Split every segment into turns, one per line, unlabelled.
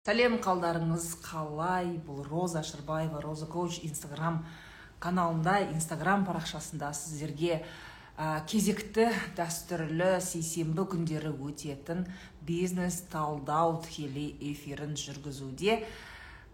сәлем қалдарыңыз қалай? Бұл роза шырбаева роза коуч инстаграм каналында инстаграм парақшасында сіздерге ә, кезекті дәстүрлі сейсенбі күндері өтетін бизнес талдау тікелей эфирін жүргізуде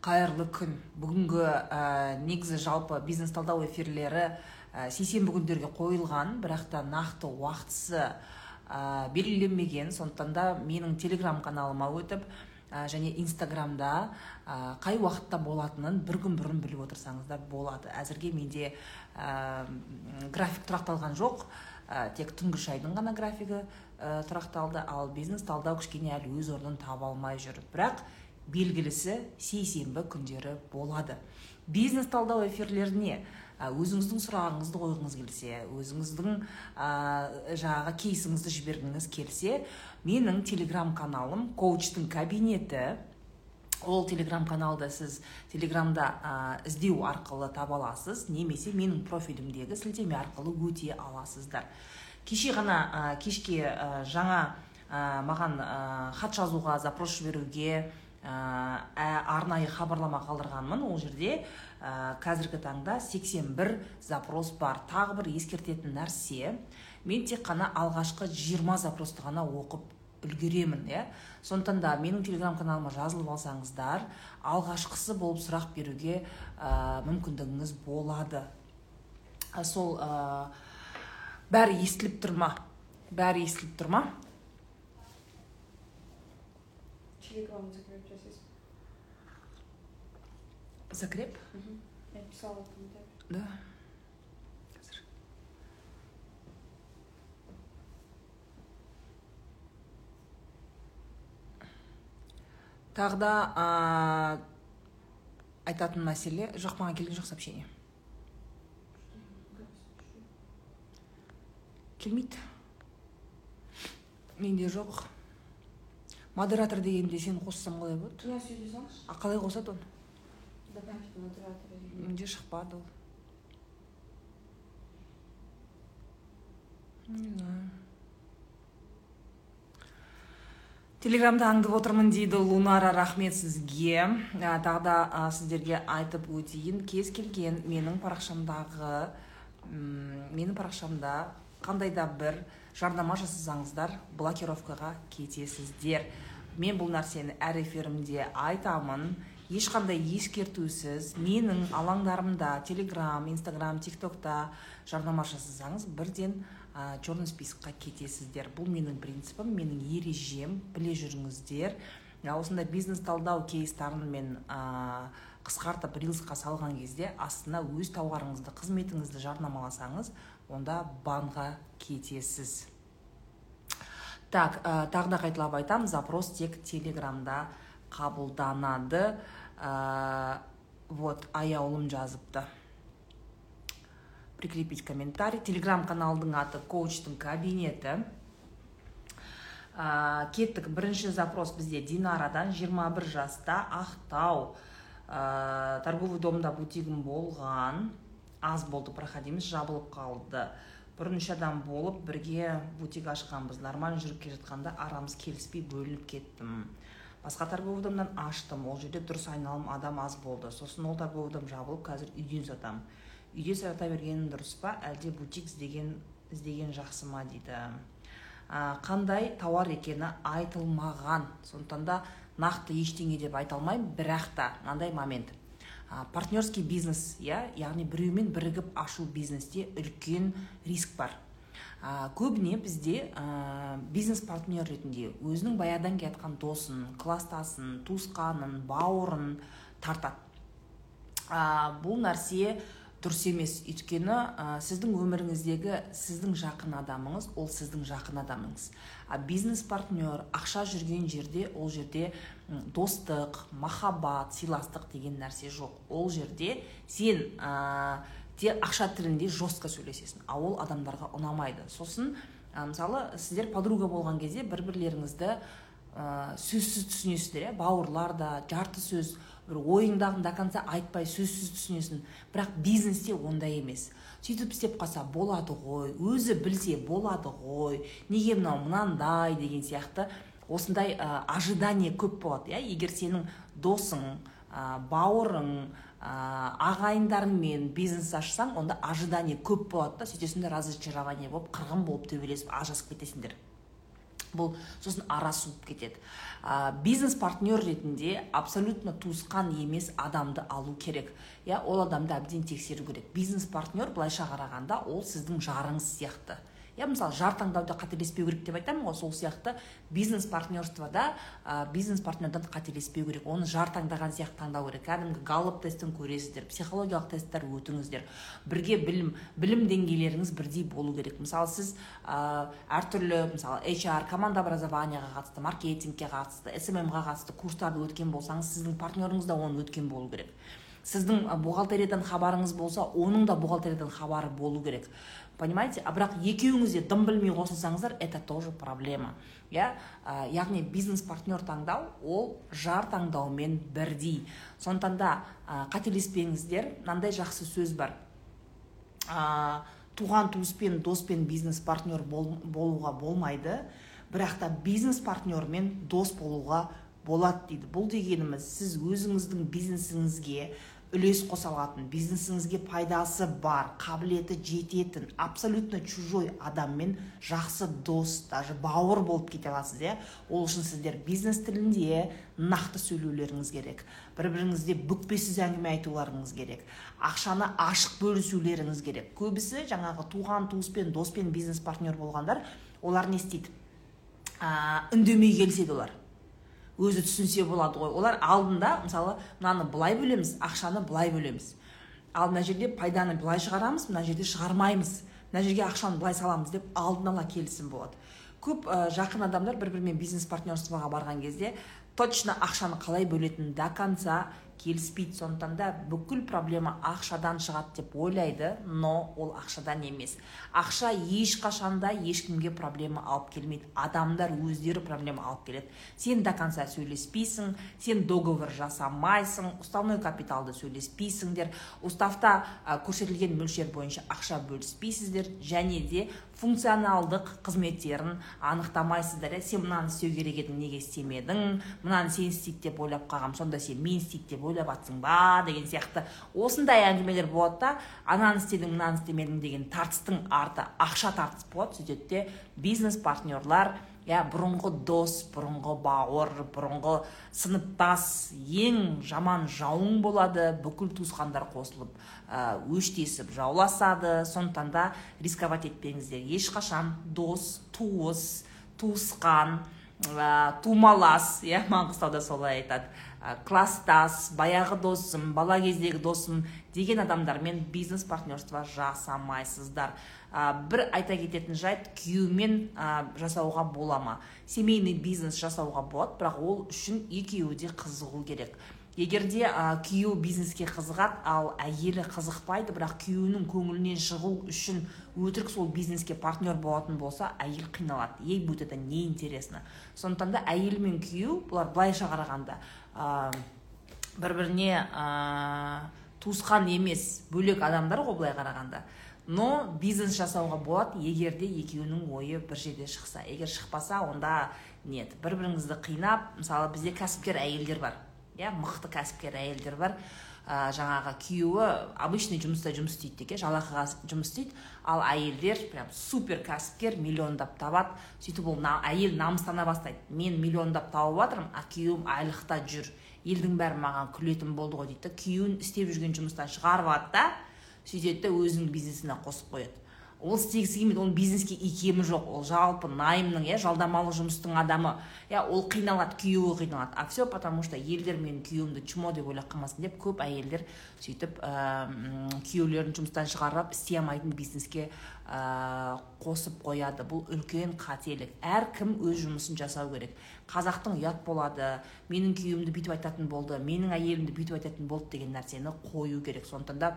қайырлы күн. Бүгінгі ә, негізі жалпы бизнес талдау эфирлері ә, сейсенбі күндерге қойылған бірақ та нақты уақытысы ә, белгіленбеген. Сондықтан да менің телеграм каналыма өтіп ә, және инстаграмда ә, қай уақытта болатынын бір күн бұрын біліп отырсаңыздар болады. Әзірге менде ә, график тұрақталған жоқ. Ә, тек түнгі шайдың ғана графигі ә, тұрақталды. Ал бизнес талдау кішкене әлі өз орнын таба алмай жүр. Бірақ белгілісі сейсенбі күндері болады. Бизнес талдау эфирлеріне өзіңіздің сұрағыңызды қойғыңыз келсе өзіңіздің ә, жаңағы кейсіңізді жібергіңіз келсе менің телеграм каналым коучтың кабинеті. Ол телеграм каналды сіз телеграмда ә, іздеу арқылы таба аласыз немесе менің профилімдегі сілтеме арқылы өте аласыздар. Кеше ғана ә, кешке ә, жаңа ә, маған хат жазуға запрос жіберуге ә, арнайы хабарлама қалдырғанмын ол жерде. Ә, қазіргі таңда 81 запрос бар. Тағы бір ескертетін нәрсе. Мен тек қана алғашқы 20 запросты ғана оқып үлгеремін иә. Сондықтан да менің телеграм каналыма жазылып алсаңыздар алғашқысы болып сұрақ беруге ә, мүмкіндігіңіз болады. Ә, сол ә, бәрі естіліп тұр ма? Бәрі естіліп тұр ма
Телеграм закреп жасайсың
закреп
я писала комментарий
да қазір тағы да ә, айтатын мәселе жоқ маған келген жоқ сообщение келмейді менде жоқ модератор дегенде сені қоссам қалай болады
мына сөйлей салыңызшы
а қалай қосады оны менде шықпады ол не знаю. Телеграмда аңдып отырмын дейді лунара рахмет сізге. Ә, тағы да сіздерге айтып өтейін. Кез келген менің парақшамдағы менің парақшамда қандай да бір жарнама жасасаңыздар блокировкаға кетесіздер. Мен бұл нәрсені әр эфирімде айтамын. Ешқандай ескертусіз менің алаңдарымда телеграм инстаграм тик токта жарнама жасасаңыз бірден ә, черный списокқа кетесіздер. Бұл менің принципім менің ережем біле жүріңіздер. Осындай бизнес талдау кейстарын мен ә, қысқартып рилсқа салған кезде астына өз тауарыңызды қызметіңізді жарнамаласаңыз онда банға кетесіз. Так ә, тағы да қайталап айтамын запрос тек телеграмда қабылданады. Ә, вот аяулым жазыпты. Прикрепить комментарий. Телеграм каналдың аты коучтың кабинеті ә, кеттік. Бірінші запрос бізде. Динарадан 21 жаста ақтау ә, торговый домда бутигім болған. Аз болды проходимость жабылып қалды. Бұрын үш адам болып бірге бутик ашқанбыз. Нормально жүріп келе жатқанда арамыз келіспей бөлініп кеттім. Басқа торговый домнан аштым. Ол жерде дұрыс айналым адам аз болды. Сосын ол торговый дом жабылып қазір үйден сатамын үйде сата бергенім дұрыс па? Әлде бутик іздеген іздеген жақсы ма дейді. Ә, қандай тауар екені айтылмаған. Сондықтан да нақты ештеңе деп айта алмаймын. Бірақ та мынандай момент. Ә, партнерский бизнес иә? Яғни біреумен бірігіп ашу бизнесте үлкен риск бар. Ә, көбіне бізде ә, бизнес партнер ретінде өзінің баяғыдан келе жатқан досын класстасын туысқанын бауырын тартады. Ә, бұл нәрсе дұрыс емес. Өйткені ә, сіздің өміріңіздегі сіздің жақын адамыңыз ол сіздің жақын адамыңыз. А бизнес партнер ақша жүрген жерде ол жерде достық махаббат сыйластық деген нәрсе жоқ. Ол жерде сен тек ақша тілінде жестко сөйлесесің. А ол адамдарға ұнамайды. Сосын ә, мысалы сіздер подруга болған кезде бір бірлеріңізді ә, сөзсіз түсінесіздер иә? Бауырлар да жарты сөз бір ойыңдағыны до конца айтпай сөзсіз түсінесің. Бірақ бизнесте ондай емес. Сөйтіп істеп қалса болады ғой өзі білсе болады ғой. Неге мынау мынандай деген сияқты. Осындай ә, ожидание көп болады иә? Егер сенің досың ә, бауырың ә, ағайындарыңмен бизнес ашсаң онда ожидание көп болады да сөйтесіңдер разочарование болып қырғын болып төбелесіп ажырасып кетесіңдер. Бұл сосын ара суып кетеді. Ә, бизнес партнер ретінде абсолютно туысқан емес адамды алу керек. Иә ол адамды әбден тексеру керек. Бизнес партнер былайша қарағанда ол сіздің жарыңыз сияқты. Иә мысалы жар таңдауда қателеспеу керек деп айтамын ғой. Сол сияқты бизнес партнерствода ә, бизнес партнердан қателеспеу керек. Оны жар таңдаған сияқты таңдау керек. Кәдімгі галлоп тестін көресіздер психологиялық тесттер өтіңіздер. Бірге білім білім деңгейлеріңіз бірдей болу керек. Мысалы сіз ә, әртүрлі мысалы HR команда образованияға қатысты маркетингке қатысты сммға қатысты курстарды өткен болсаңыз сіздің партнеріңіз да оны өткен болу керек. Сіздің бухгалтериядан хабарыңыз болса оның да бухгалтериядан хабары болу керек. Понимаете? А бірақ екеуіңіз де дым білмей қосылсаңыздар это тоже проблема. Иә яғни бизнес партнер таңдау ол жар таңдаумен бірдей. Сондықтан да қателеспеңіздер мынандай жақсы сөз бар. Туған туыспен доспен бизнес партнер бол, болуға болмайды бірақ та бизнес партнермен дос болуға болады дейді. Бұл дегеніміз сіз өзіңіздің бизнесіңізге үлес қоса алатын бизнесіңізге пайдасы бар қабілеті жететін абсолютно чужой адаммен жақсы дос даже бауыр болып кете аласыз иә? Ол үшін сіздер бизнес тілінде нақты сөйлеулеріңіз керек бір біріңізде бүкпесіз әңгіме айтуларыңыз керек ақшаны ашық бөлісулеріңіз керек. Көбісі жаңағы туған туыспен доспен бизнес партнер болғандар олар не істейді? Ә, үндемей келіседі олар. Өзі түсінсе болады ғой. Олар алдында мысалы мынаны былай бөлеміз ақшаны былай бөлеміз. Ал мына жерде пайданы былай шығарамыз мына жерде шығармаймыз. Мына жерге ақшаны былай саламыз деп алдын ала келісім болады. Көп ә, жақын адамдар бір бірімен бизнес партнерствоға барған кезде точно ақшаны қалай бөлетінін до конца келіспейді. Сондықтан да бүкіл проблема ақшадан шығады деп ойлайды но ол ақшадан емес. Ақша ешқашанда ешкімге проблема алып келмейді. Адамдар өздері проблема алып келеді. Сен до конца сөйлеспейсің сен договор жасамайсың уставной капиталды сөйлеспейсіңдер. Уставта көрсетілген мөлшер бойынша ақша бөліспейсіздер және де функционалдық қызметтерін анықтамайсыздар иә? Сен мынаны істеу керек едің неге істемедің? Мынаны сен істейді деп ойлап қалғанмын сонда сен мен істейді деп ойлап жатсың ба деген сияқты. Осындай әңгімелер болады да ананы істедің мынаны істемедің деген тартыстың арты ақша тартыс болады. Сөйтеді де бизнес партнерлар иә бұрынғы дос бұрынғы бауыр бұрынғы сыныптас ең жаман жауың болады бүкіл туысқандар қосылып ә, өштесіп жауласады сондықтан да рисковать етпеңіздер ешқашан дос туыс туысқан ә, тумалас иә маңғыстауда солай айтады класстас баяғы досым бала кездегі досым деген адамдармен бизнес партнерство жасамайсыздар. Ә, бір айта кететін жайт күйеумен ә, жасауға бола ма? Семейный бизнес жасауға болады бірақ ол үшін екеуі де қызығу керек. Егерде ә, күйеуі бизнеске қызығады ал әйелі қызықпайды бірақ күйеуінің көңілінен шығу үшін өтірік сол бизнеске партнер болатын болса әйел қиналады. Ей будет это неинтересно. Сондықтан да әйел мен күйеу бұлар былайша қарағанда ә, бір біріне ә, туысқан емес бөлек адамдар ғой былай қарағанда. Но бизнес жасауға болады егер де екеуінің ойы бір жерде шықса. Егер шықпаса онда нет. Бір біріңізді қинап мысалы бізде кәсіпкер әйелдер бар иә мықты кәсіпкер әйелдер бар. Ә, жаңағы күйеуі обычный жұмыста жұмыс істейді деке жалақыға жұмыс істейді. Ал әйелдер прям супер кәсіпкер миллиондап табады. Сөйтіп ол на, әйел намыстана бастайды. Мен миллиондап тауып жатырмын а күйеуім айлықта жүр елдің бәрі маған күлетін болды ғой дейді да күйеуін істеп жүрген жұмыстан шығарып алады да сөйтеді да өзінің бизнесіне қосып қояды. Ол істегісі келмейді оның бизнеске икемі жоқ. Ол жалпы найымның иә жалдамалы жұмыстың адамы. Иә ол қиналады күйеуі қиналады. А все потому что елдер менің күйеуімді чмо деп ойлап қалмасын деп көп әйелдер сөйтіп ә, күйеулерін жұмыстан шығарып істей алмайтын бизнеске ә, қосып қояды. Бұл үлкен қателік. Әркім өз жұмысын жасау керек. Қазақтың ұят болады. Менің күйеуімді бүйтіп айтатын болды менің әйелімді бүйтіп айтатын болды деген нәрсені қою керек. Сондықтан да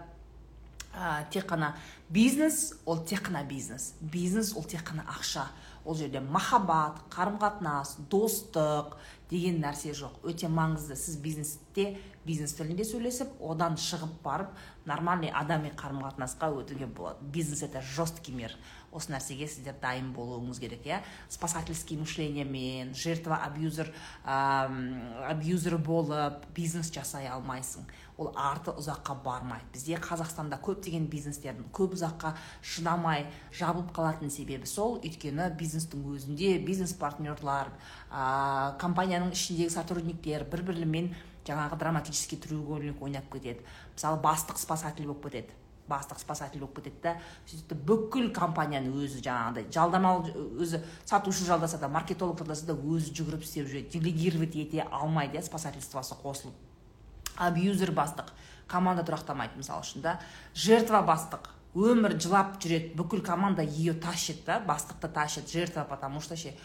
ә, тек қана бизнес ол тек қана бизнес. Бизнес ол тек қана ақша. Ол жерде махаббат қарым қатынас достық деген нәрсе жоқ. Өте маңызды. Сіз бизнесте бизнес тілінде сөйлесіп одан шығып барып нормальный адами қарым қатынасқа өтуге болады. Бизнес это жесткий мир. Осы нәрсеге сіздер дайын болуыңыз керек иә? Спасательский мышлениемен жертва абьюзер абьюзер болып бизнес жасай алмайсың. Ол арты ұзаққа бармайды бізде қазақстанда көптеген бизнестердің көп ұзаққа шыдамай жабылып қалатын себебі сол. Өйткені бизнестің өзінде бизнес партнерлар ә, компанияның ішіндегі сотрудниктер бір бірімен жаңағы драматический треугольник ойнап кетеді. Мысалы бастық спасатель болып кетеді. Бастық спасатель болып кетеді да. Сөйтіп бүкіл компанияны өзі жаңағыдай жалдамалы өзі сатушы жалдаса да маркетолог жалдаса да өзі жүгіріп істеп жүреді делегировать ете алмайды иә спасательствосы қосылып. Абьюзер бастық команда тұрақтамайды мысалы үшін да. Жертва бастық өмір жылап жүреді бүкіл команда ее тащит да бастықты тащит жертва потому что ше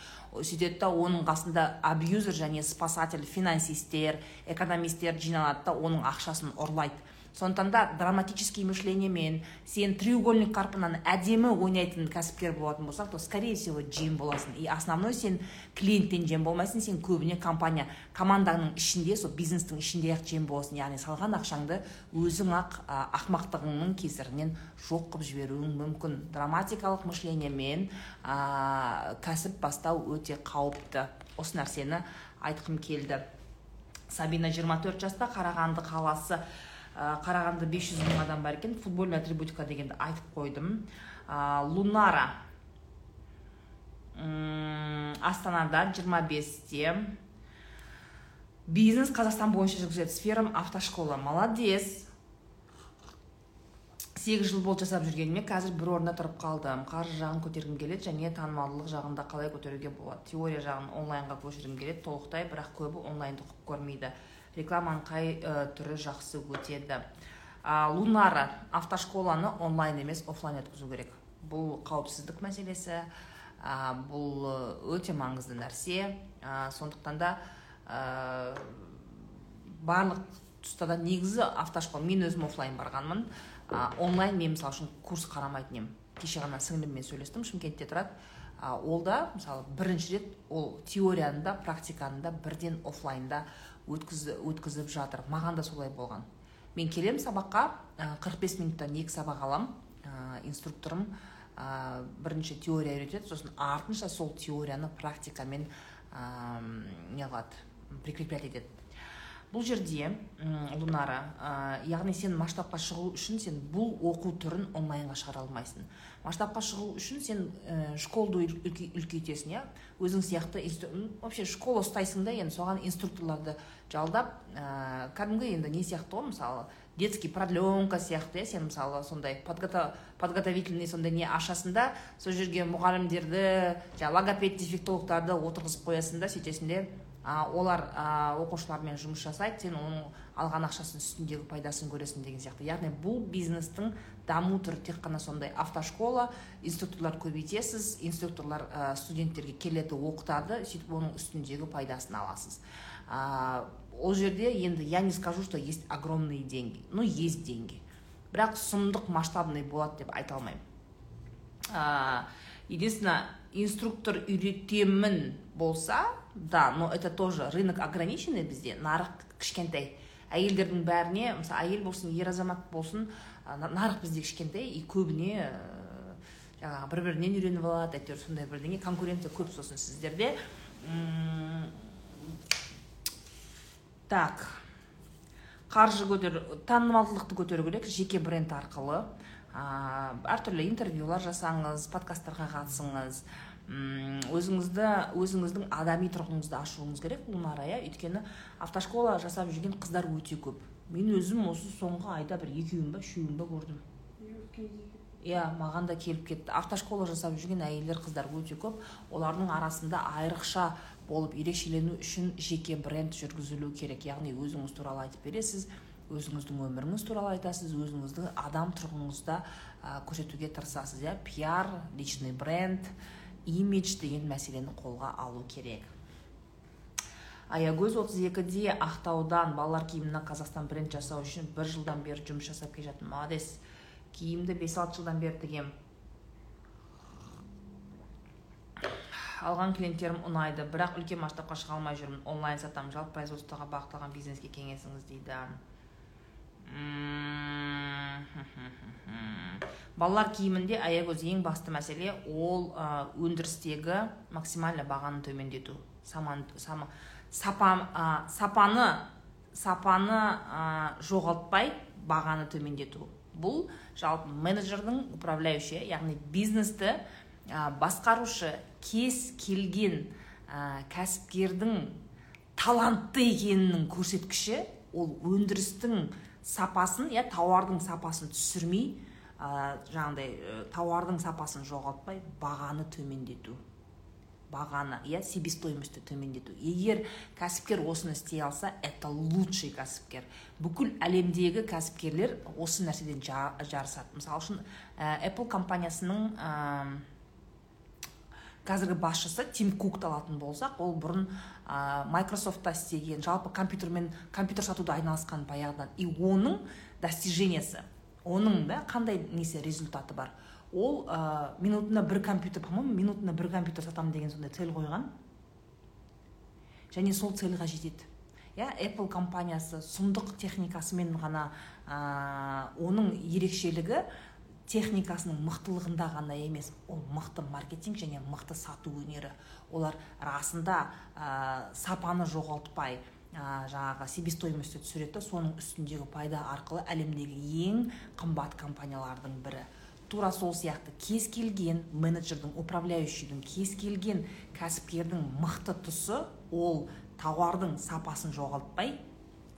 сөйтеді да оның қасында абьюзер және спасатель финансистер экономисттер жиналады да оның ақшасын ұрлайды. Сондықтан да драматический мышлениемен сен треугольник қарпынан әдемі ойнайтын кәсіпкер болатын болсаң то скорее всего жем боласың. И основной сен клиенттен жем болмайсың сен көбіне компания команданың ішінде сол бизнестің ішінде ақ жем боласың. Яғни салған ақшаңды өзің ақ ақымақтығыңның кесірінен жоқ қылып жіберуің мүмкін. Драматикалық мышлениемен ә, кәсіп бастау өте қауіпті. Осы нәрсені айтқым келді. Сабина 24 жаста қарағанды қаласы қарағанды 500 мың адам бар екен. Футбольный атрибутика дегенді айтып қойдым. Лунара. Астанада 25-те бизнес қазақстан бойынша жүргізеді сферам автошкола. Молодец. Сегіз жыл болды жасап жүргеніме. Қазір бір орында тұрып қалдым. Қаржы жағын көтергім келеді және танымалдылық жағында қалай көтеруге болады. Теория жағын онлайнға көшіргім келеді. Толықтай бірақ көбі онлайнды құп көрмейді. Рекламаның қай ә, түрі жақсы өтеді. Ә, лунара автошколаны онлайн емес офлайн өткізу керек. Бұл қауіпсіздік мәселесі ә, бұл өте маңызды нәрсе. Ә, сондықтан да ә, барлық тұста да негізі автошкола мен өзім офлайн барғанмын. Ә, онлайн мен мысалы үшін курс қарамайтын едім. Кеше ғана сіңліммен сөйлестім шымкентте тұрады. Ә, ол да мысалы бірінші рет ол теорияны да практиканы да бірден офлайнда өткізіп жатыр. Маған да солай болған. Мен келем сабаққа қырық бес минуттан екі сабақ алам. Ә, инструкторым ә, бірінші теория үйретеді сосын артынша сол теорияны практикамен ә, не қылады прикреплять етеді. Бұл жерде лунара ә, яғни сен масштабқа шығу үшін сен бұл оқу түрін онлайнға шығара алмайсың. Масштабқа шығу үшін сен ә, школды үлкейтесің иә? Өзің сияқты вообще школа ұстайсың да енді соған инструкторларды жалдап ә, кәдімгі енді не сияқты ғой мысалы детский продленка сияқты иә? Сен мысалы сондай подготовительный сондай не ашасың да сол жерге мұғалімдерді жаңағы логопед дефектологтарды отырғызып қоясың да сөйтесің де. А, олар оқушылармен жұмыс жасайды сен оның алған ақшасын үстіндегі пайдасын көресің деген сияқты. Яғни бұл бизнестің даму түрі тек қана сондай автошкола инструкторлар көбейтесіз инструкторлар ә, студенттерге келеді оқытады сөйтіп оның үстіндегі пайдасын аласыз. Ә, ол жерде енді я не скажу что есть огромные деньги. Ну есть деньги. Бірақ сұмдық масштабный болады деп айта алмаймын. Ә, единственное инструктор үйретемін болса да но это тоже рынок ограниченный бізде нарық кішкентай. Әйелдердің бәріне мысалы әйел болсын ер азамат болсын нарық бізде кішкентай и көбіне жаңағы бір бірінен үйреніп алады әйтеуір сондай бірдеңе. Конкуренция көп сосын сіздерде. Так қаржы көтер танымалдылықты көтеру керек жеке бренд арқылы. Әртүрлі интервьюлар жасаңыз подкасттарға қатысыңыз. Өзіңізді өзіңіздің адами тұрғыңызды ашуыңыз керек лунара иә өйткені автошкола жасап жүрген қыздар өте көп. Мен өзім осы соңғы айда бір екеуін ба үшеуін ба көрдім. Иә маған да келіп кетті. Автошкола жасап жүрген әйелдер қыздар өте көп. Олардың арасында айрықша болып ерекшелену үшін жеке бренд жүргізілу керек. Яғни өзіңіз туралы айтып бересіз. Өзіңіздің өміріңіз туралы айтасыз өзіңіздің адам тұрғыңызда ә, көрсетуге тырысасыз иә? Пиар личный бренд имидж деген мәселені қолға алу керек. Аягөз 32-де ақтаудан балалар киімінен қазақстан бренд жасау үшін бір жылдан бері жұмыс жасап келе жатырмын молодец. Киімді 5-6 жылдан бері тігемін алған клиенттерім ұнайды бірақ үлкен масштабқа шыға алмай жүрмін. Онлайн сатамын. Жалпы производствоға бағытталған бизнеске кеңесіңіз дейді. Балалар киімінде аягөз ең басты мәселе ол өндірістегі максимально бағаны төмендету. Саман, сама, сапа, сапаны сапаны жоғалтпай бағаны төмендету. Бұл жалпы менеджердің управляющий яғни бизнесті басқарушы кез келген кәсіпкердің талантты екенінің көрсеткіші ол өндірістің сапасын иә тауардың сапасын түсірмей ә, жаңағыдай ә, тауардың сапасын жоғалтпай бағаны төмендету. Бағаны иә себестоимостьті төмендету. Егер кәсіпкер осыны істей алса это лучший кәсіпкер. Бүкіл әлемдегі кәсіпкерлер осы нәрседен жарысады. Мысалы үшін ә, apple компаниясының қазіргі басшысы тим кукты алатын болсақ ол бұрын ә, майкрософтта істеген жалпы компьютермен компьютер сатуда айналысқан баяғыдан. И оның достижениесі оның да қандай несі результаты бар? Ол ә, минутына бір компьютер по моему минутына бір компьютер сатамын деген сондай цель қойған. Және сол цельға жетеді. Иә apple компаниясы сұмдық техникасымен ғана ә, оның ерекшелігі техникасының мықтылығында ғана емес ол мықты маркетинг және мықты сату өнері. Олар расында ә, сапаны жоғалтпай ә, жаңағы себестоимостьті түсіреді соның үстіндегі пайда арқылы әлемдегі ең қымбат компаниялардың бірі. Тура сол сияқты кез келген менеджердің управляющийдің кез келген кәсіпкердің мықты тұсы ол тауардың сапасын жоғалтпай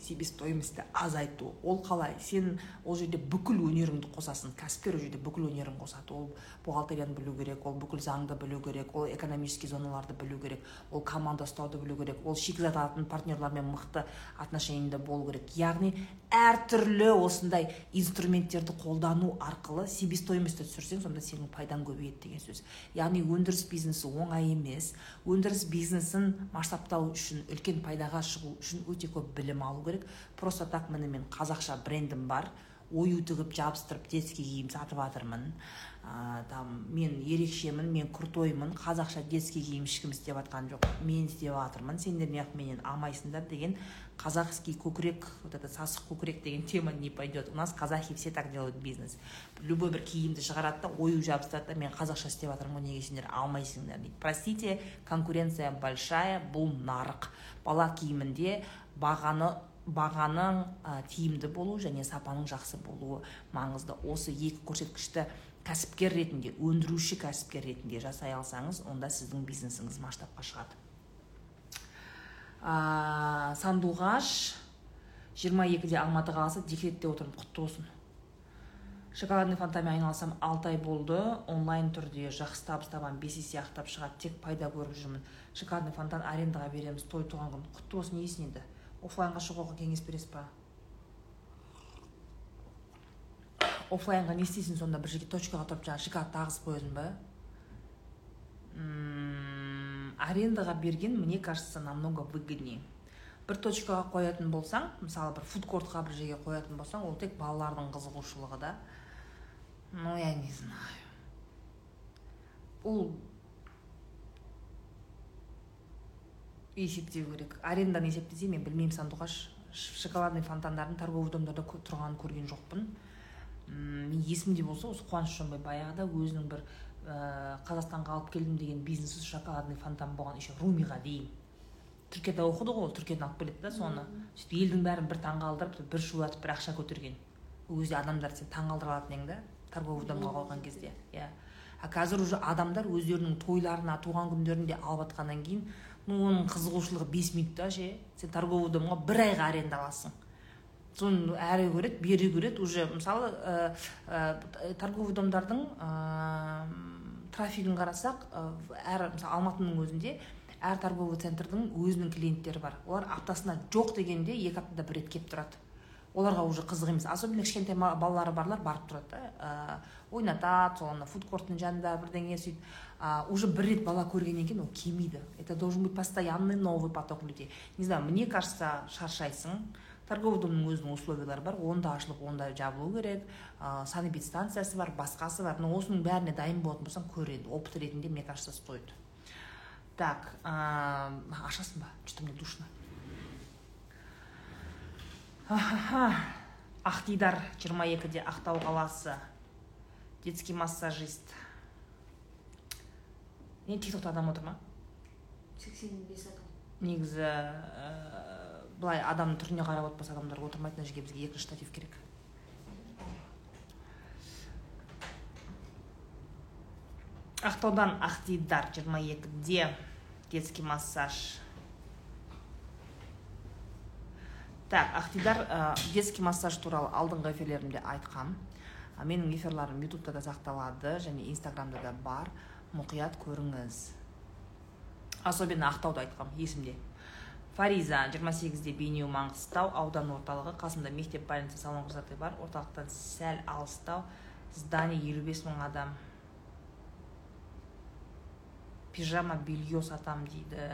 себестоимостьті азайту. Ол қалай? Сен ол жерде бүкіл өнеріңді қосасың. Кәсіпкер ол жерде бүкіл өнерін қосады. Ол бухгалтерияны білу керек ол бүкіл заңды білу керек ол экономический зоналарды білу керек ол команда ұстауды білу керек ол шикізат алатын партнерлармен мықты отношениеде болу керек. Яғни әртүрлі осындай инструменттерді қолдану арқылы себестоимостьті түсірсең сонда сенің пайдаң көбейеді деген сөз. Яғни өндіріс бизнесі оңай емес. Өндіріс бизнесін масштабтау үшін үлкен пайдаға шығу үшін өте көп білім алу керек. Просто так міне мен қазақша брендім бар. Ою тігіп жабыстырып детский киім сатып жатырмын ә, там мен ерекшемін мен крутоймын қазақша детский киім ешкім істеп жатқан жоқ. Мен істеп жатырмын сендер неғып менен алмайсыңдар деген казахский көкірек вот это сасық көкірек деген тема не пойдет. У нас казахи все так делают бизнес. Любой бір киімді шығарады да ою жабыстырады да мен қазақша істеп жатырмын ғой неге сендер алмайсыңдар? дейді. Простите конкуренция большая бұл нарық. Бала киімінде бағаны бағаның ә, тиімді болу және сапаның жақсы болуы маңызды. Осы екі көрсеткішті кәсіпкер ретінде өндіруші кәсіпкер ретінде жасай алсаңыз онда сіздің бизнесіңіз масштабқа шығады. Ә, сандуғаш 22-де алматы қаласы декретте отырмын құтты болсын. Шоколадный фонтанмен айналысам алты ай болды онлайн түрде жақсы табыс табамын бес есе ақтап шығады тек пайда көріп жүрмін. Шоколадный фонтан арендаға береміз той туған күн. Құтты болсын не дейсің енді оффлайнға шығуға кеңес бересіз ба оффлайнға не істейсің сонда бір жерге точкаға тұрып жаңағы шоколад тағызып қоясың ба арендаға берген мне кажется намного выгоднее бір точкаға қоятын болсаң мысалы бір фудкортқа бір жерге қоятын болсаң ол тек балалардың қызығушылығы да ну я не знаю ол есептеу керек. Аренданы есептесе мен білмеймін сандуғаш шоколадный фонтандардың торговый домдарда тұрғанын көрген жоқпын. Мен есімде болса осы қуаныш жонбай баяғыда өзінің бір ә, қазақстанға алып келдім деген бизнесі шоколадный фонтан болған еще румиға дейін. Түркияда оқыды ғой ол түркиядан алып келеді да соны. Сөйтіп елдің бәрін бір таңғалдырып бір шулатып бір ақша көтерген. Ол кезде адамдар сен таңғалдыра алатын едің да торговый домға қойған кезде иә. А қазір уже адамдар өздерінің тойларына туған күндерінде алып жатқаннан кейін ну оның қызығушылығы бес минутта ше. Сен торговый домға бір айға аренда аласың соны әрі көреді бері көреді. Уже мысалы ә, ә, торговый домдардың ә, трафигін қарасақ әр мысалы алматының өзінде әр торговый центрдің өзінің клиенттері бар. Олар аптасына жоқ дегенде екі аптада бір рет келіп тұрады. Оларға уже қызық емес. Особенно кішкентай балалары барлар барып тұрады да. Ә, ойнатады сол ана фудкорттың жанында бірдеңе сөйтіп а, уже бір рет бала көргеннен кейін ол келмейді. Это должен быть постоянный новый поток людей. Не знаю мне кажется шаршайсың торговый домның өзінің условиялары бар онда ашылып онда жабылу керек ә, санэпидстанциясы бар басқасы бар но осының бәріне дайын болатын болсаң көр енді. Опыт ретінде мне кажется стоит. Так а, ашасың ба? Что то мне душно. Жиырма екіде ақтау қаласы. Детский массажист. Не тиктокта адам отыр ма?
Сексен бес адам.
Негізі ә, былай адамның түріне қарап отпаса адамдар отырмайды мына жерге бізге екінші штатив керек. Ақтаудан жиырма екіде детский массаж. Так ақтидар ә, детский массаж туралы алдыңғы эфирлерімде айтқам А, менің эфирларым ютубта да сақталады және инстаграмда да бар. Мұқият көріңіз. Особенно ақтауды айтқам есімде. Фариза 28-де бейнеу маңғыстау аудан орталығы қасында мектеп больница салон красоты бар. Орталықтан сәл алыстау здание елу бес мың адам. Пижама белье сатам дейді.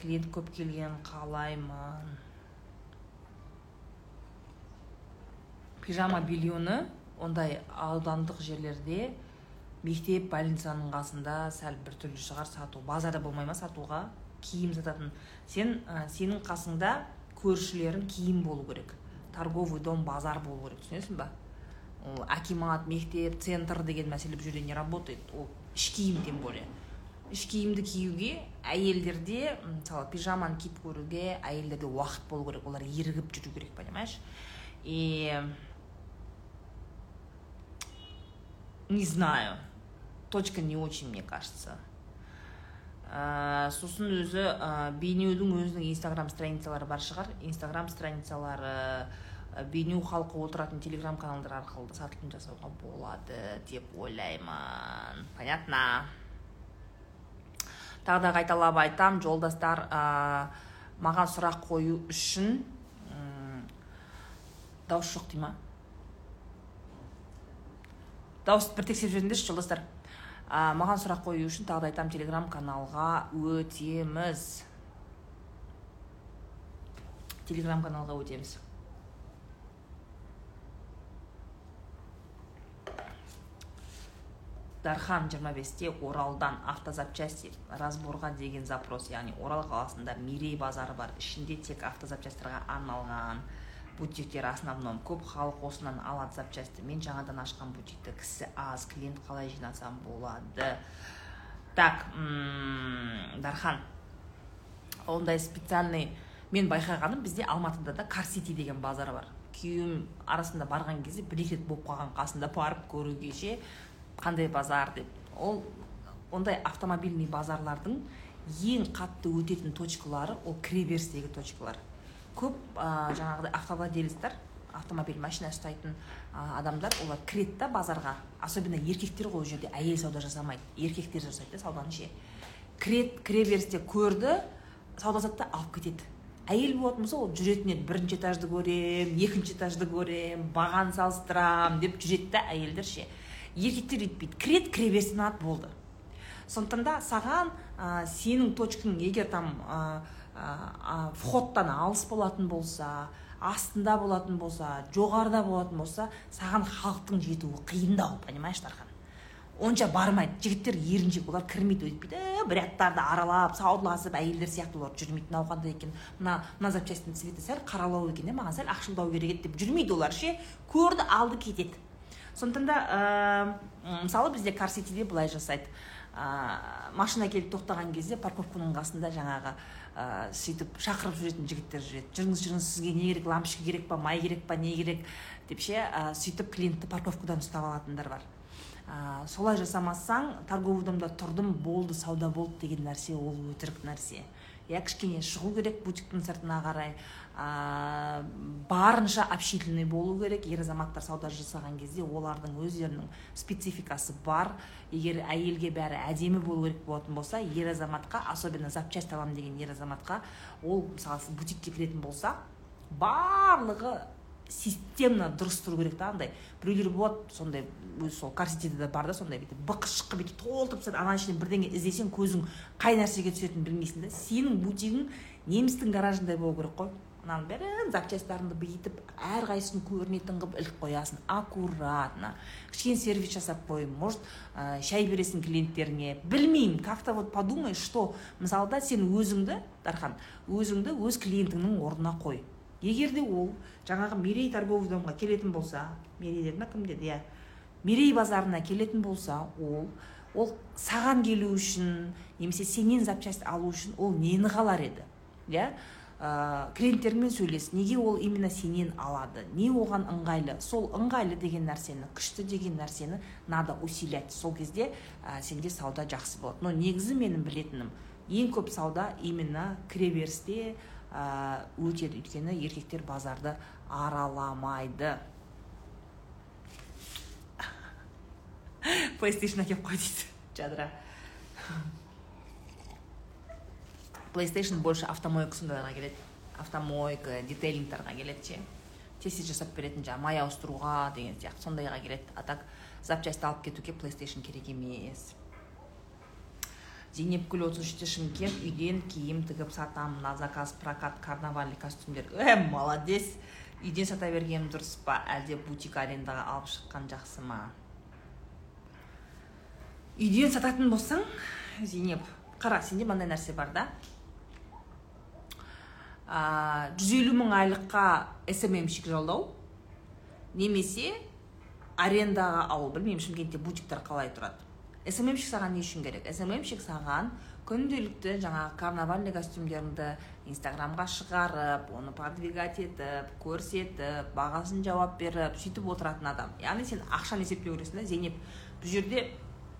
Клиент көп келген қалаймын. Пижама бельені ондай аудандық жерлерде мектеп больницаның қасында сәл біртүрлі шығар сату. Базарда болмай ма сатуға? Киім сататын. Сен ә, сенің қасыңда көршілерің киім болу керек. Торговый дом базар болу керек. Түсінесің ба? Ол акимат мектеп центр деген мәселе бұл жерде не работает? Ол іш киім тем более. Іш киімді киюге әйелдерде мысалы пижаманы киіп көруге әйелдерде уақыт болу керек. Олар ерігіп жүру керек понимаешь? И не знаю. Точка не очень мне кажется. Сосын өзі ә, бейнеудің өзінің инстаграм страницалары бар шығар. Инстаграм страницалары бейнеу халқы отыратын телеграм каналдар арқылы да сатылым жасауға болады деп ойлаймын. Понятно? Тағы да қайталап айтам жолдастар ә, маған сұрақ қою үшін м, дауыс жоқ дей ма? Дауысты бір тексеріп жіберіңдерші жолдастар. Ә, маған сұрақ қою үшін тағы да айтамын телеграм каналға өтеміз. Телеграм каналға өтеміз. Дархан 25-те оралдан автозапчасти разборға деген запрос яғни орал қаласында мерей базары бар. Ішінде тек автозапчастарға арналған. Бутиктер основном. Көп халық осынан алады запчасти мен жаңадан ашқан бутикті кісі аз клиент қалай жинасам болады. Так дархан ондай специальный мен байқағаным бізде алматыда да карсити деген базар бар. Күйеуім арасында барған кезде бір екі рет болып қалған қасында барып көруге ше қандай базар деп. Ол ондай автомобильный базарлардың ең қатты өтетін точкалары ол кіреберістегі точкалар. Көп ә, жаңағыдай автовладелецтер автомобиль машина ұстайтын ә, адамдар олар кіреді да базарға. Особенно еркектер ғой ол жерде әйел сауда жасамайды еркектер жасайды да сауданы ше кіреді кіреберісте көрді сауда жасады да алып кетеді. Әйел болатын болса ол жүретін еді. Бірінші этажды көрем екінші этажды көрем бағаны салыстырам деп жүреді да әйелдер ше еркектер өйтпейді. Кіреді кіреберістен алады болды. Сондықтан да саған ә, сенің точкаң егер там ә, входтан алыс болатын болса астында болатын болса жоғарыда болатын болса саған халықтың жетуі қиындау понимаешь дархан? Онша бармайды. Жігіттер еріншек олар кірмейді өйтпейді «Ә, бір рядтарды аралап саудаласып әйелдер сияқты олар жүрмейді мынау қандай екен. Мына мына запчастьтің цветі сәл қаралау екен маған сәл ақшылдау керек еді деп жүрмейді олар ше. Көрді алды кетеді. Сондықтан да ә, мысалы бізде карситиде былай жасайды. Ә, машина келіп тоқтаған кезде парковканың қасында жаңағы ә, сөйтіп шақырып жүретін жігіттер жүреді. Жүріңіз жүріңіз сізге не керек лампочка керек па май керек па не керек деп ше ә, сөйтіп клиентті парковкадан ұстап алатындар бар. Ә, солай жасамасаң торговый домда тұрдым болды сауда болды деген нәрсе ол өтірік нәрсе. Иә кішкене шығу керек бутиктің сыртына қарай. Ә, барынша общительный болу керек. Ер азаматтар сауда жасаған кезде олардың өздерінің спецификасы бар. Егер әйелге бәрі әдемі болу керек болатын болса ер азаматқа особенно запчасть аламын деген ер азаматқа ол мысалы бутикке кіретін болса барлығы системно дұрыс тұру керек та андай. Біреулер болады сондай өзі сол карситиде де бар да сондай бүйтіп бықы шыққы бүйтіп толтырып тастайды ана ішінен бірдеңе іздесең көзің қай нәрсеге түсетінін білмейсің да. Сенің бутигің немістің гаражындай болу керек қой. Мынаның бәрін запчастьтарыңды бүйтіп әрқайсысын көрінетін қылып іліп қоясың аккуратно кішкене сервис жасап қой может ә, шай бересің клиенттеріңе білмеймін как то вот подумай что? Мысалы да сен өзіңді дархан өзіңді өз клиентіңнің орнына қой егер де ол жаңағы мерей торговый домға келетін болса мерей деді ма кім деді? Иә. Мерей базарына келетін болса ол ол саған келу үшін немесе сенен запчасть алу үшін ол нені қалар еді? Иә. Ә, клиенттермен сөйлес неге ол именно сенен алады не оған ыңғайлы сол ыңғайлы деген нәрсені күшті деген нәрсені надо усилять. Сол кезде ә, сенде сауда жақсы болады. Но негізі менің білетінім ең көп сауда именно кіреберісте ә, өтеді. Өйткені еркектер базарды араламайды. Плейстейшн әкеліп қой дейді жадыра плейстейшн больше автомойка сондайларға келеді автомойка детейлингтарға келеді ше тез жасап беретін жаңағы май ауыстыруға деген сияқты сондайға келеді а так запчасть алып кетуге плейстейшн керек емес. Зейнепгүл отыз үште шымкент үйден киім тігіп сатамын на заказ прокат карнавальный костюмдер. Э молодец! Үйден сата бергенім дұрыс па? Әлде бутик арендаға алып шыққан жақсы ма? Үйден сататын болсаң зейнеп қара сенде мынандай нәрсе бар да? Жүз елу мың айлыққа сммщик жалдау немесе арендаға алу. Білмеймін шымкентте бутиктер қалай тұрады. Сммщик саған не үшін керек? Сммщик саған күнделікті жаңағы карнавальный костюмдеріңді инстаграмға шығарып оны продвигать етіп көрсетіп бағасын жауап беріп сөйтіп отыратын адам. Яғни сен ақшаны есептеу керексің да зейнеп бұл жерде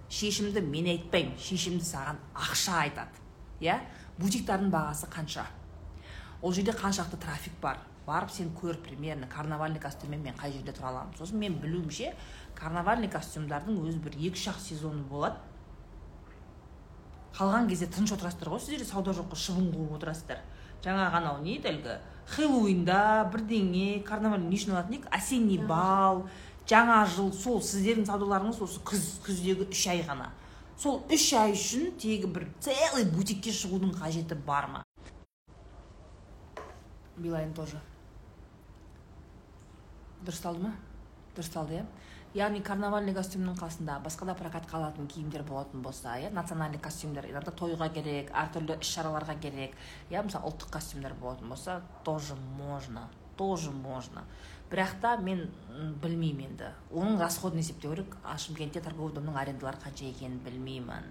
шешімді мен айтпаймын. Шешімді саған ақша айтады иә? Бутиктардың бағасы қанша? Ол жерде қаншақты трафик бар? Барып сен көр примерно карнавальный костюммен мен қай жерде тұра аламын? Сосын мен білуімше карнавальный костюмдардың өзі бір екі үш ақ сезоны болады. Қалған кезде тыныш отырасыздар ғой сіздер сауда жоққа шыбын қуып отырасыздар. Жаңағы анау не еді әлгі? Хэллоуинда бірдеңе карнаваль не үшін алатын едік? Осенний бал жаңа жыл сол сіздердің саудаларыңыз осы күз күздегі үш ай ғана. Сол үш ай үшін тегі бір целый бутикке шығудың қажеті бар ма? Билайн тоже. Дұрысталды ма? Дұрысталды иә? Яғни карнавальный костюмнің қасында басқа да прокатқа алатын киімдер болатын болса иә? Национальный костюмдер иногда тойға керек әртүрлі іс шараларға керек иә? Мысалы ұлттық костюмдер болатын болса тоже можно тоже можно. Бірақ та мен білмеймін енді. Оның расходын есептеу керек. А шымкентте торговый домның арендалары қанша екенін білмеймін.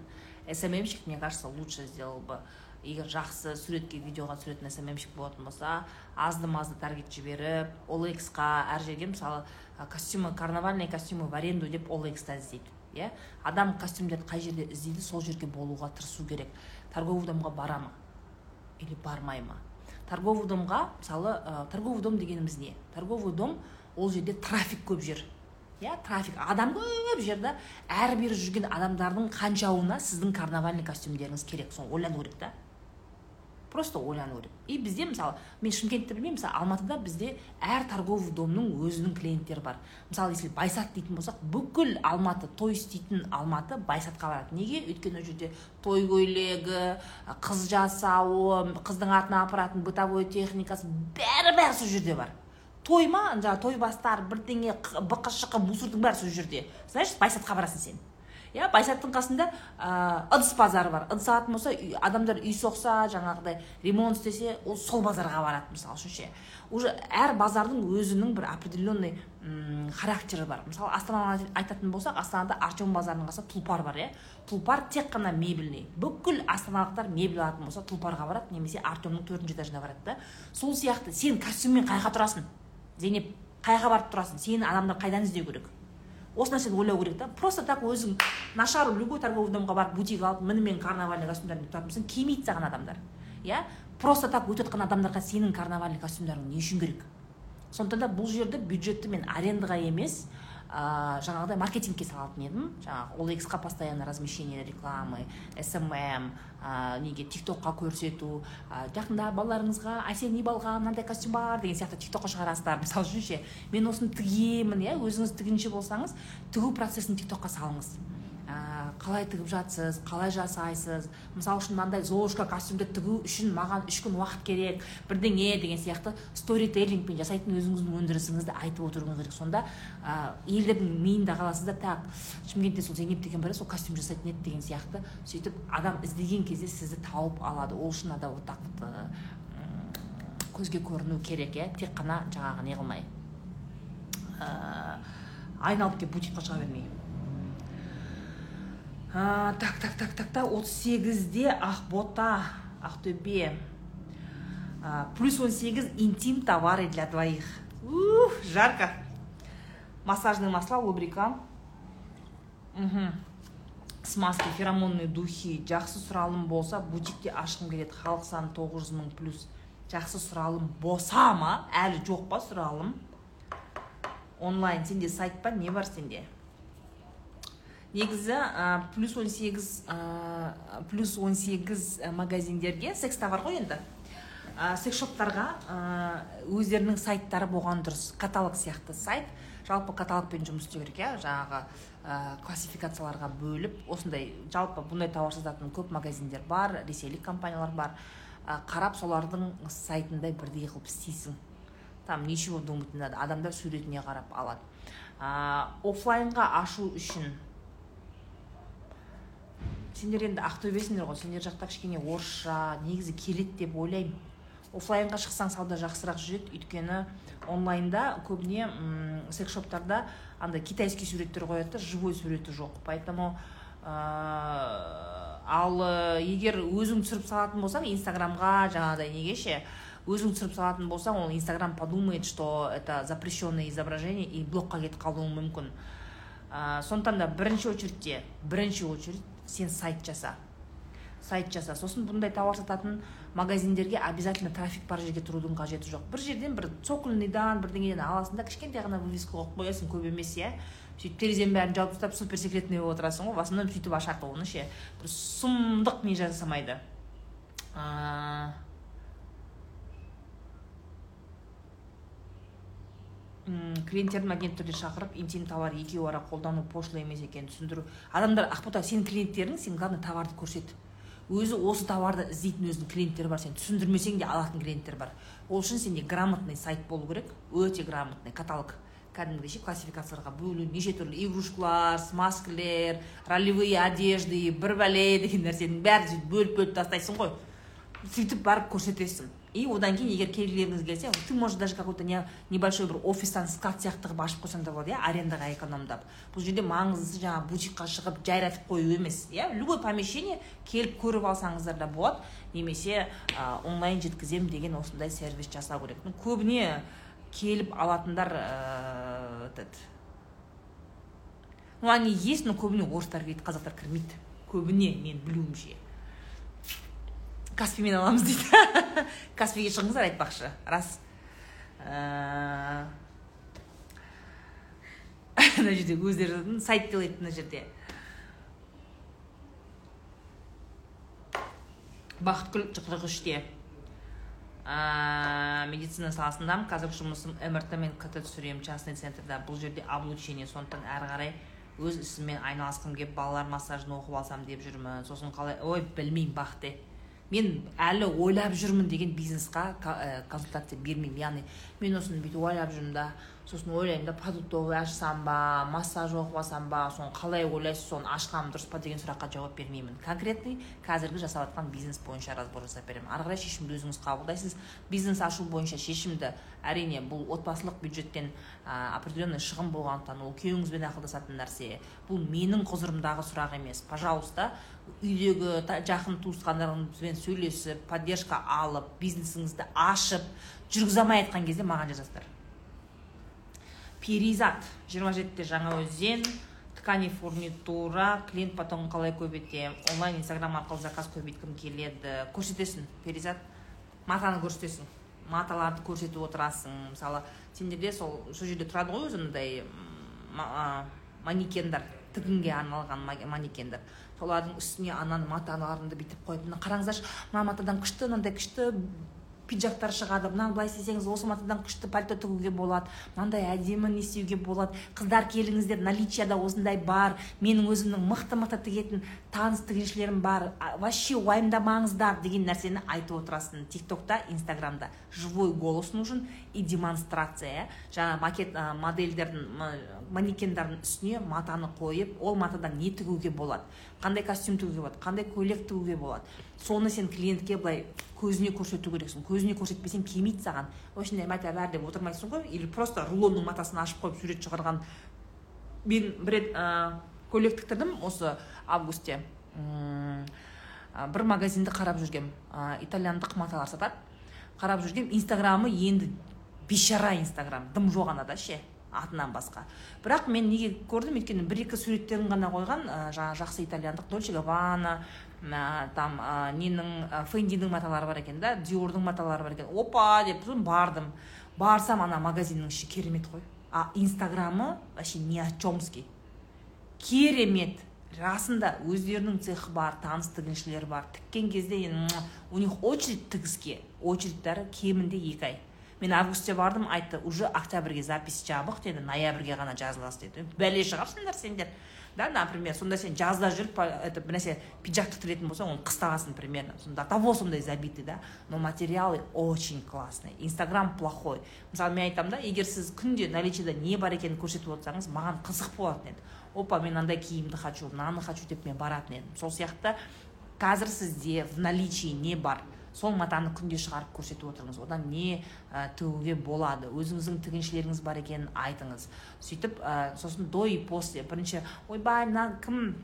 Сммщик мне кажется лучше сделал бы. Егер жақсы суретке видеоға түсіретін сммщик болатын болса азды мазды таргет жіберіп олексқа әр жерге мысалы костюмы карнавальный костюмы в аренду деп олекста іздейді иә? Адам костюмдерді қай жерде іздейді сол жерге болуға тырысу керек. Торговый домға бара ма или бармай ма? Торговый домға мысалы ә, торговый дом дегеніміз не? Торговый дом ол жерде трафик көп жер иә? Трафик адам көп жер да. Әрбір жүрген адамдардың қаншауына сіздің карнавальный костюмдеріңіз керек соны ойлану керек та. Просто ойлану керек и бізде мысалы мен шымкентті білмеймін мысалы алматыда бізде әр торговый домның өзінің клиенттері бар. Мысалы если байсат дейтін болсақ бүкіл алматы той істейтін алматы байсатқа барады. Неге? Өйткені ол жерде той көйлегі қыз жасауы қыздың атына апаратын бытовой техникасы бәрі бәрі сол жерде бар. Той ма? Жаңағы той бастар бірдеңе бықы шықы мусордың бәрі сол жерде. Значит байсатқа барасың сен. Иә байсаттың қасында ә, ыдыс базары бар. Ыдыс алатын болса адамдар үй соқса жаңағыдай ремонт істесе ол сол базарға барады мысалы үшін ше уже әр базардың өзінің бір определенный характері бар. Мысалы астананы айтатын болсақ астанада артем базарының қасында тұлпар бар иә. Тұлпар тек қана мебельный. Бүкіл астаналықтар мебель алатын болса тұлпарға барады немесе артемнің төртінші этажына барады да. Сол сияқты сен костюммен қай жаққа тұрасың? Зейнеп қай жаққа барып тұрасың? Сені адамдар қайдан іздеу керек? Осы нәрсені ойлау керек та. Просто так өзің нашар любой торговый домға барып бутик алып мінімен карнавальный костюмдармен тұратын келмейді саған адамдар. Иә? Просто так өтіп жатқан адамдарға сенің карнавальный костюмдарың не үшін керек? Сондықтан да бұл жерде бюджетті мен арендаға емес ә, жаңағыдай маркетингке салатын едім. Жаңағы олексқа постоянно размещение рекламы смм ә, неге тиктокқа көрсету. Ә, жақында балаларыңызға осенний балға мынандай костюм бар деген сияқты тиктокқа шығарасыздар. Мысалы үшін ше мен осыны тігемін иә өзіңіз тігінші болсаңыз тігу процесін тиктокқа салыңыз. Ә, қалай тігіп жатсыз қалай жасайсыз? Мысалы үшін мынандай золушка костюмді тігу үшін маған үш күн уақыт керек. Бірдеңе деген сияқты сторителлингпен жасайтын өзіңіздің өндірісіңізді айтып отыруыңыз керек. Сонда ә, елдердің миында қаласыз да так шымкентте сол зейнеп деген бар сол костюм жасайтын еді деген сияқты сөйтіп адам іздеген кезде сізді тауып алады. Ол үшін надо вот так вот көзге көріну керек иә? Тек қана жаңағы не қылмай айналып келіп бутикқа шыға бермей. А, так так так так так отыз сегізде ақбота ақтөбе плюс он сегіз интим товары для двоих. Ух, жарко. Массажный масла лубрикант угу. смазки феромонные духи. Жақсы сұралым болса бутикте ашқым келеді. Халық саны тоғыз жүз мың плюс. Жақсы сұралым болса ма? Әлі жоқ па сұралым? Онлайн сенде сайт па? Не бар сенде? Негізі ә, плюс 18 ә, плюс 18 магазиндерге секс товар ғой енді. Ә, секс шоптарға ә, өздерінің сайттары болған дұрыс. Каталог сияқты сайт. Жалпы каталогпен жұмыс істеу керек иә жаңағы ә, классификацияларға бөліп осындай жалпы бұндай тауар сататын көп магазиндер бар ресейлік компаниялар бар. Ә, қарап солардың сайтындай бірдей қылып істейсің. Там ничего думать не надо адамдар суретіне қарап алады. Ә, оффлайнға ашу үшін сендер енді ақтөбесіңдер ғой сендер жақта кішкене орысша негізі келеді деп ойлаймын. Оффлайнға шықсаң сауда жақсырақ жүреді. Өйткені онлайнда көбіне секс шоптарда андай китайский суреттер қояды да живой суреті жоқ. Поэтому ә, ал егер өзің түсіріп салатын болсаң инстаграмға жаңағыдай неге ше өзің түсіріп салатын болсаң ол инстаграм подумает что это запрещенное изображение и блокқа кетіп қалуың мүмкін. Ә, сондықтан да бірінші очередьте бірінші очередь сен сайт жаса. Сайт жаса. Сосын бұндай тауар сататын магазиндерге обязательно трафик бар жерге тұрудың қажеті жоқ. Бір жерден бір цокольныйдан бірдеңеден аласың да кішкентай ғана вывеска қойып қоясың көп емес иә. Сөйтіп терезенің бәрін жауып тастап супер секретный болып отырасың ғой в основном сөйтіп ашады оны ше бір сұмдық не жасамайды. Клиенттерді мәдениетті түрде шақырып интим товар екеуара ара қолдану пошло емес екенін түсіндіру. Адамдар ақбота сенің клиенттерің сен главное товарды көрсет өзі осы товарды іздейтін өзінің клиенттері бар сен түсіндірмесең де алатын клиенттер бар. Ол үшін сенде грамотный сайт болу керек өте грамотный каталог. Кәдімгідей классификацияларға бөлу неше түрлі игрушкалар смазкілер ролевые одежды бір бәле деген нәрсенің бәрін сөйтіп бөліп бөліп тастайсың ғой. Сөйтіп барып көрсетесің. И одан кейін егер келгілеріңіз келсе ты можешь даже какой то небольшой бір офистан склад сияқты қылып ашып қойсаң да болады иә арендаға экономдап. Бұл жерде маңыздысы жаңағы бутикқа шығып жайратып қою емес иә. Любой помещение келіп көріп алсаңыздар да болады. Немесе ә, онлайн жеткіземін деген осындай сервис жасау керек. Көбіне келіп алатындар ә, ну они есть но көбіне орыстар кіреді қазақтар кірмейді. Көбіне мен білуімше. Каспимен аламыз дейді. Каспиге шығыңыздар айтпақшы. Рас. Мына жерде өздері сайт делает мына жерде. Бақытгүл қырық үште медицина саласындамын қазіргі жұмысым мрт мен кт түсіремін частный центрда. Бұл жерде облучение сондықтан әрі қарай өз ісіммен айналысқым келіп балалар массажын оқып алсам деп жүрмін. Сосын қалай ой білмеймін бақыт мен әлі ойлап жүрмін деген бизнесқа ә, консультация бермеймін. Яғни мен осыны бүйтіп ойлап жүрмін да сосын ойлаймын да продуктовый ашсам ба массаж оқып алсам ба соны қалай ойлайсыз соны ашқаным дұрыс па деген сұраққа жауап бермеймін. Конкретный қазіргі жасап жатқан бизнес бойынша разбор жасап беремін. Ары қарай шешімді өзіңіз қабылдайсыз. Бизнес ашу бойынша шешімді әрине бұл отбасылық бюджеттен ә, определенный шығын болғандықтан ол күйеуіңізбен ақылдасатын нәрсе бұл менің құзырымдағы сұрақ емес. Пожалуйста үйдегі жақын туысқандарыңызбен сөйлесіп поддержка алып бизнесіңізді ашып жүргізе алмай жатқан кезде маған жазасыздар. Перизат жиырма жетіде жаңаөзен ткани фурнитура клиент потом қалай көбейтемін онлайн инстаграм арқылы заказ көбейткім келеді. Көрсетесің перизат матаны көрсетесің. Маталарды көрсетіп отырасың. Мысалы сендерде сол сол жерде тұрады ғой мындай манекендар тігінге арналған манекендар солардың үстіне ананы маталарыңды бүйтіп қойып мына қараңыздаршы мына матадан күшті мынандай күшті пиджактар шығады. Мынаны былай істесеңіз осы матадан күшті пальто тігуге болады. Мынандай әдемі не істеуге болады. Қыздар келіңіздер наличияда осындай бар. Менің өзімнің мықты мықты тігетін таныс тігіншілерім бар. Вообще уайымдамаңыздар деген нәрсені айтып отырасың. Тик токта инстаграмда. Живой голос нужен. И демонстрация жаңағы макет ә, модельдердің м- манекендердің үстіне матаны қойып ол матадан не тігуге болады қандай костюм тігуге болады қандай көйлек тігуге болады. Соны сен клиентке былай көзіне көрсету керексің көзіне көрсетпесең келмейді саған. Осындай мата бар деп отырмайсың ғой. Или просто рулонның матасын ашып қойып сурет шығарған. Мен бір рет ә, көйлек тіктірдім осы августте ә, бір магазинді қарап жүргем. Ә, итальяндық маталар сатады. Қарап жүргем инстаграмы енді бейшара инстаграм. Дым жоқ анада ше атынан басқа. Бірақ мен неге көрдім өйткені бір екі суреттерін ғана қойған жаңағы жақсы итальяндық дольче габбана ә, там ненің фендидің маталары бар екен да диордың маталары бар екен. Опа деп сосын бардым. Барсам ана магазиннің іші керемет қой. А инстаграмы вообще ни о чемский керемет. Расында өздерінің цехы бар таныс тігіншілер бар. Тіккен кезде у них очередь тігіске очередьтары кемінде екі ай. Мен августте бардым айтты уже октябрьге запись жабық деді ноябрьге ғана жазыласыз деді. Бәле шығарсыңдар сендер. Да например сонда сен жазда жүріп это бір нәрсе пиджак тіктіретін болсаң оны қыста аласың примерно сонда того сондай забитый да. Но материалы очень классный инстаграм плохой. Мысалы мен айтамын да егер сіз күнде наличиеда не бар екенін көрсетіп отырсаңыз маған қызық болатын еді. Опа мен андай киімді хочу мынаны хочу деп мен баратын едім. Сол сияқты қазір сізде в наличии не бар. Сол матаны күнде шығарып көрсетіп отырыңыз одан не ә, тігуге болады? Өзіңіздің тігіншілеріңіз бар екенін айтыңыз. Сөйтіп ә, сосын до и после. Бірінші ойбай мына кім?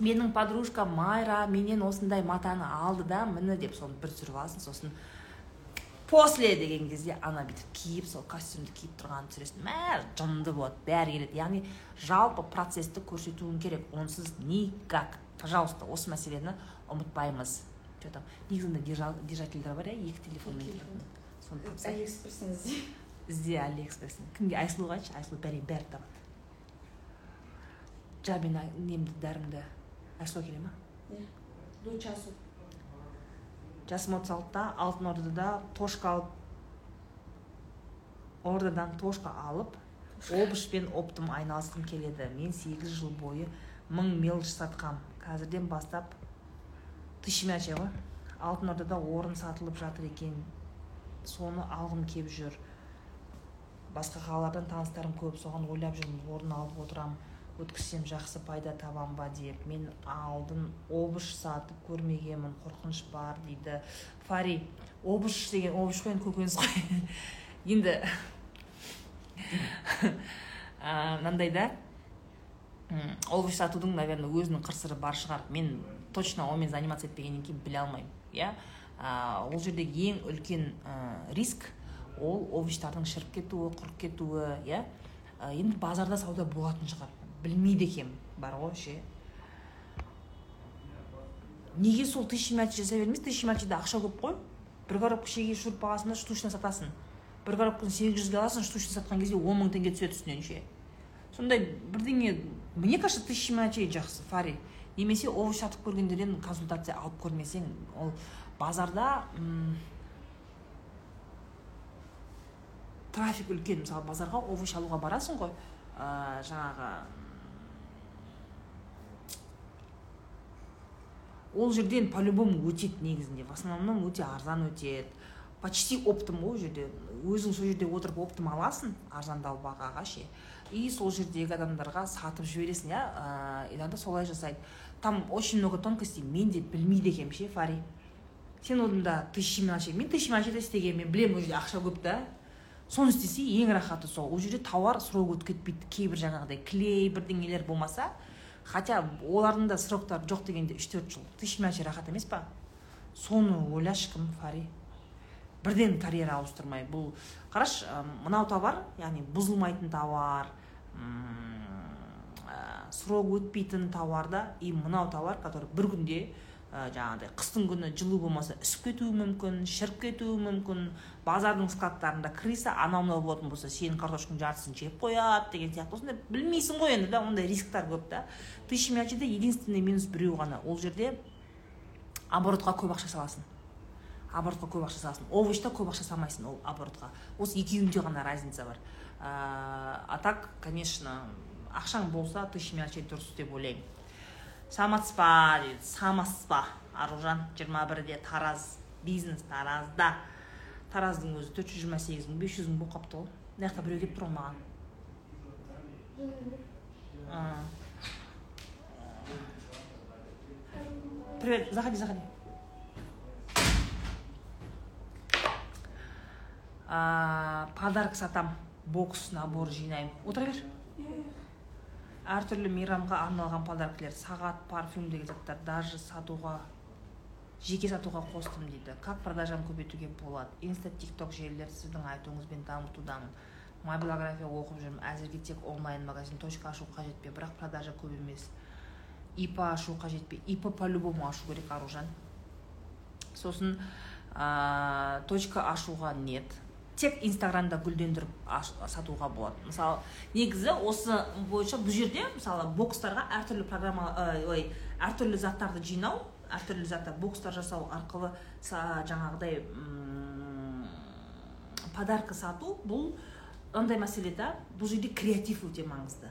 Менің подружкам майра менен осындай матаны алды да міне деп соны бір түсіріп аласың сосын после деген кезде ана бүйтіп киіп сол костюмді киіп тұрғанын түсіресің. Мә жынды болады бәрі келеді. Яғни жалпы процессті көрсетуің керек. Онсыз никак. Пожалуйста осы мәселені ұмытпаймыз. Че там негізінде держал- держательдер бар иә екі телефонмен соны тапса
алиэкспресстен ізде
ізде алиэкспресстен кімге айсұлуға айтшы айсұлу бәрі бәрі табады жа мен ай- немді дәрімді айсұлу келе ма?
Часу.
Жасым отыз алтыда алтын ордада тошка алып ордадан тошка алып обуш пен оптом айналысқым келеді. Мен сегіз жыл бойы мың мелочь сатқам. Қазірден бастап тысячмяче ғой. Алтын ордада орын сатылып жатыр екен. Соны алғым келіп жүр. Басқа қалалардан таныстарым көп соған ойлап жүрмін орын алып отырам өткізсем жақсы пайда табам ба деп. Мен алдын обуш сатып көрмегенмін қорқыныш бар дейді. Фари обуш деген обуш қой енді көкөніс қой. Енді мынандай да? Обувь сатудың наверное өзінің қыр сыры бар шығар. Мен точно онымен заниматься етпегеннен кейін біле алмаймын иә ол жерде ең үлкен ә, риск ол овощтардың шіріп кетуі құрып кетуі иә енді базарда сауда болатын шығар білмейді екенмін бар ғой ше неге сол тысяча мячи жасай бермейсің? Тысяча мячида ақша көп қой. Бір коробка шеге шурп аласың да штучно сатасың. Бір коробканы сегіз жүзге аласың штучно сатқан кезде он мың теңге түседі үстінен ше сондай бірдеңе мне кажется тысяча мячей жақсы фари. Немесе овощ сатып көргендерден консультация алып көрмесең ол базарда м, трафик үлкен. Мысалы базарға овощ алуға барасың ғой. Ә, жаңағы ол жерден по любому өтеді негізінде. В основном өте арзан өтеді. Почти оптом ғой ол жерде. Өзің сол жерде отырып оптом аласың арзандау бағаға ше. И сол жердегі адамдарға сатып жібересің иә. Ә, иногда солай жасайды. Там очень много тонкостей мен де білмейді екенмін ше фари. Сен орнында тысяча мелочей мен тысяча мелочейде істегенмін мен білемін ол жерде ақша көп та. Соны істесе ең рахаты сол. Ол жерде тауар срок өтіп кетпейді кейбір жаңағыдай клей бірдеңелер болмаса. Хотя олардың да сроктары жоқ дегенде үш төрт жыл тысяча мелочей рахат емес па? Соны ойла шіркін фари? Бірден карьера ауыстырмай. Бұл қарашы мынау товар яғни бұзылмайтын товар ә, срок өтпейтін товарда и мынау товар который бір күнде ә, жаңағыдай қыстың күні жылу болмаса үсіп кетуі мүмкін шіріп кетуі мүмкін базардың складтарында крыса анау мынау болатын болса сенің картошкаңның жартысын жеп қояды деген сияқты. Осындай білмейсің ғой енді да ондай рисктар көп та. Мячиде единственный минус біреу ғана. Ол жерде оборотқа көп ақша саласың. Оборотқа көп ақша саласың. Овощта көп ақша салмайсың ол оборотқа. Осы екеуінде ғана разница бар. Ә, а так конечно ақшаң болса тысяча мелочей дұрыс деп ойлаймын. Саламатсыз ба дейді. Ба аружан жиырма бірде тараз. Бизнес таразда. Тараздың өзі төрт жүз жиырма сегіз мың бес жүз мың болып қалыпты ғой. Мына жақта біреу келіп тұр ғой маған. Привет заходи заходи. Подарок сатам. Бокс набор жинаймын. Отыра бер. Әртүрлі мейрамға арналған подаркілер сағат парфюм деген заттар даже сатуға жеке сатуға қостым дейді. Как продажаны көбейтуге болады? Инста тик ток желілер сіздің айтуыңызбен дамытудамын. Мобилография оқып жүрмін. Әзірге тек онлайн магазин точка ашу қажет пе? Бірақ продажа көп емес. Ип ашу қажет пе? Ип по любому ашу керек аружан. Сосын ә, точка ашуға нет. Тек инстаграмда гүлдендіріп сатуға болады. Мысалы негізі осы бойынша бұл жерде мысалы бокстарға әртүрлі программа ой әртүрлі заттарды жинау әртүрлі заттар бокстар жасау арқылы жаңағыдай подарка сату бұл андай мәселе да бұл жерде креатив өте маңызды.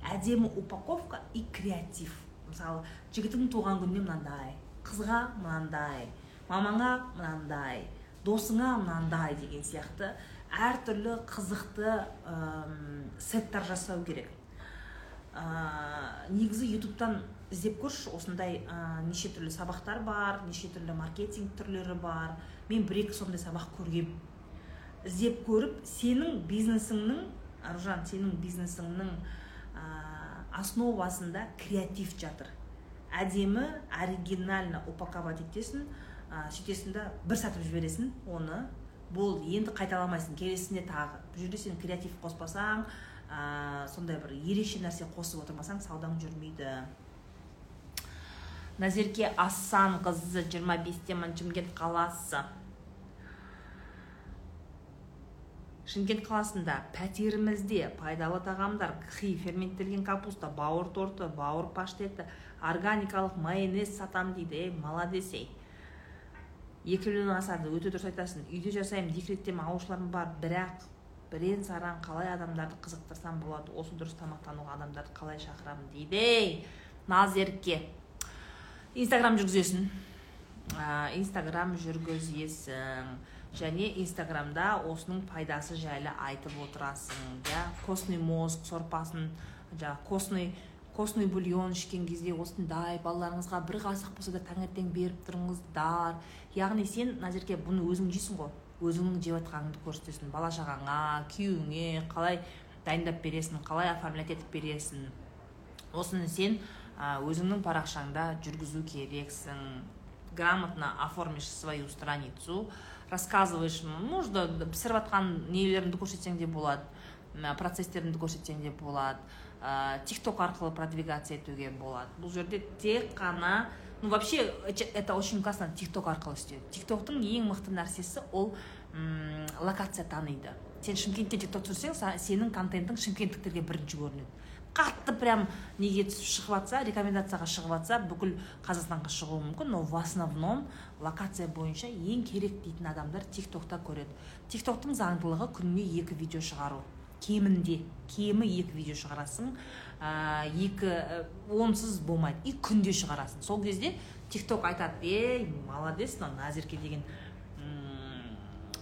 Әдемі упаковка и креатив. Мысалы жігітіңнің туған күніне мынандай қызға мынандай мамаңа мынандай. Досыңа мынандай деген сияқты әртүрлі қызықты ым, сеттар жасау керек. Ә, негізі ютубтан іздеп көрші осындай ә, неше түрлі сабақтар бар неше түрлі маркетинг түрлері бар. Мен бір екі сондай сабақ көргем. Іздеп көріп сенің бизнесіңнің аружан сенің бизнесіңнің ә, основасында креатив жатыр. Әдемі оригинально упаковать етесің ә, сөйтесің да бір сатып жібересің оны болды енді қайталамайсың келесісінде тағы. Бұл жерде сен креатив қоспасаң ә, сондай бір ерекше нәрсе қосып отырмасаң саудаң жүрмейді. Назерке асанқызы жиырма бестемін шымкент қаласы? Шымкент қаласында пәтерімізде пайдалы тағамдар қи ферменттелген капуста бауыр торты бауыр паштеті органикалық майонез сатам дейді ей молодец ей. Миллион асады өте дұрыс айтасың. Үйде жасаймын декреттен алушыларым бар бірақ бірен саран қалай адамдарды қызықтырсам болады осы дұрыс тамақтануға адамдарды қалай шақырамын дейді ей назерке инстаграм жүргізесің. Инстаграм жүргізесің. Және инстаграмда осының пайдасы жайлы айтып отырасың иә костный мозг сорпасын жаңағы костный костный бульон ішкен кезде осындай балаларыңызға бір қасық болса да таңертең беріп тұрыңыздар. Яғни сен назерке бұны өзің жейсің ғой. Өзіңнің жеп жатқаныңды көрсетесің. Бала шағаңа күйеуіңе қалай дайындап бересің қалай оформлять етіп бересің. Осыны сен өзіңнің парақшаңда жүргізу керексің. Грамотно оформишь свою страницу рассказываешь можно пісіріп жатқан нелеріңді көрсетсең де болады процесстеріңді көрсетсең де болады. Тик ток арқылы продвигаться етуге болады. Бұл жерде тек қана ну вообще это очень классно тик ток арқылы істеу. Тик токтың ең мықты нәрсесі ол м, локация таниды. Сен шымкентте тик ток түсірсең сенің контентің шымкенттіктерге бірінші көрінеді. Қатты прям неге түсіп шығып жатса рекомендацияға шығып жатса бүкіл қазақстанға шығуы мүмкін но в основном локация бойынша ең керек дейтін адамдар тик токта көреді. Тик токтың заңдылығы күніне екі видео шығару. Кемінде кемі екі видео шығарасың ә, екі ә, онсыз болмайды. И күнде шығарасың. Сол кезде тик ток айтады ей молодец мынау назерке деген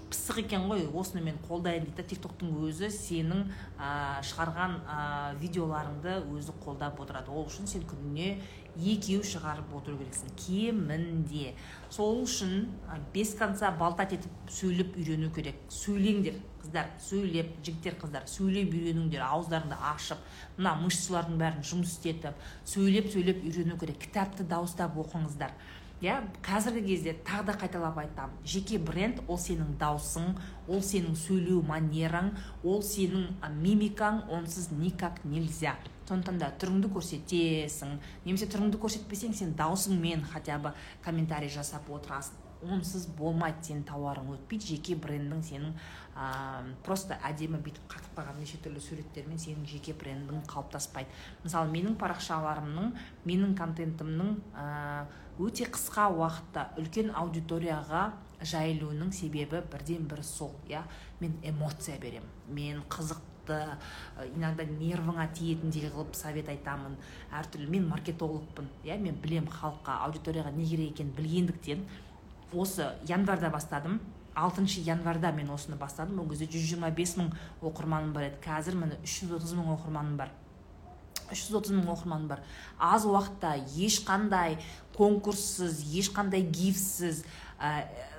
пысық екен ғой осыны мен қолдаймын дейді да. Тик токтың өзі сенің ә, шығарған ә, видеоларыңды өзі қолдап отырады. Ол үшін сен күніне екеу шығарып отыру керексің. Кемінде. Сол үшін без конца болтать етіп сөйлеп үйрену керек. Сөйлеңдер қыздар сөйлеп жігіттер қыздар сөйлеп үйреніңдер ауыздарыңды ашып мына мышцалардың бәрін жұмыс істетіп сөйлеп сөйлеп үйрену керек. Кітапты дауыстап оқыңыздар. Иә қазіргі кезде тағы да қайталап айтамын жеке бренд ол сенің даусың ол сенің сөйлеу манераң ол сенің мимикаң онсыз никак нельзя. Сондықтан да түріңді көрсетесің немесе түріңді көрсетпесең сен даусыңмен хотя бы комментарий жасап отырасың. Онсыз болмайды сенің тауарың өтпейді жеке брендің сенің ә, просто әдемі бүйтіп қатып қалған неше түрлі суреттермен сенің жеке брендің қалыптаспайды. Мысалы менің парақшаларымның менің контентімнің ә, өте қысқа уақытта үлкен аудиторияға жайылуының себебі бірден бір сол иә. Мен эмоция беремін. Мен қызықты иногда нервыңа тиетіндей қылып совет айтамын. Әртүрлі мен маркетологпын иә мен білем халыққа аудиторияға не керек екенін білгендіктен осы январьда бастадым. Алтыншы январьда мен осыны бастадым. Ол кезде жүз жиырма бес мың оқырманым бар еді. Қазір міне үш жүз отыз мың оқырманым бар. Үш жүз отыз мың оқырманым бар. Аз уақытта ешқандай конкурссыз ешқандай гифсіз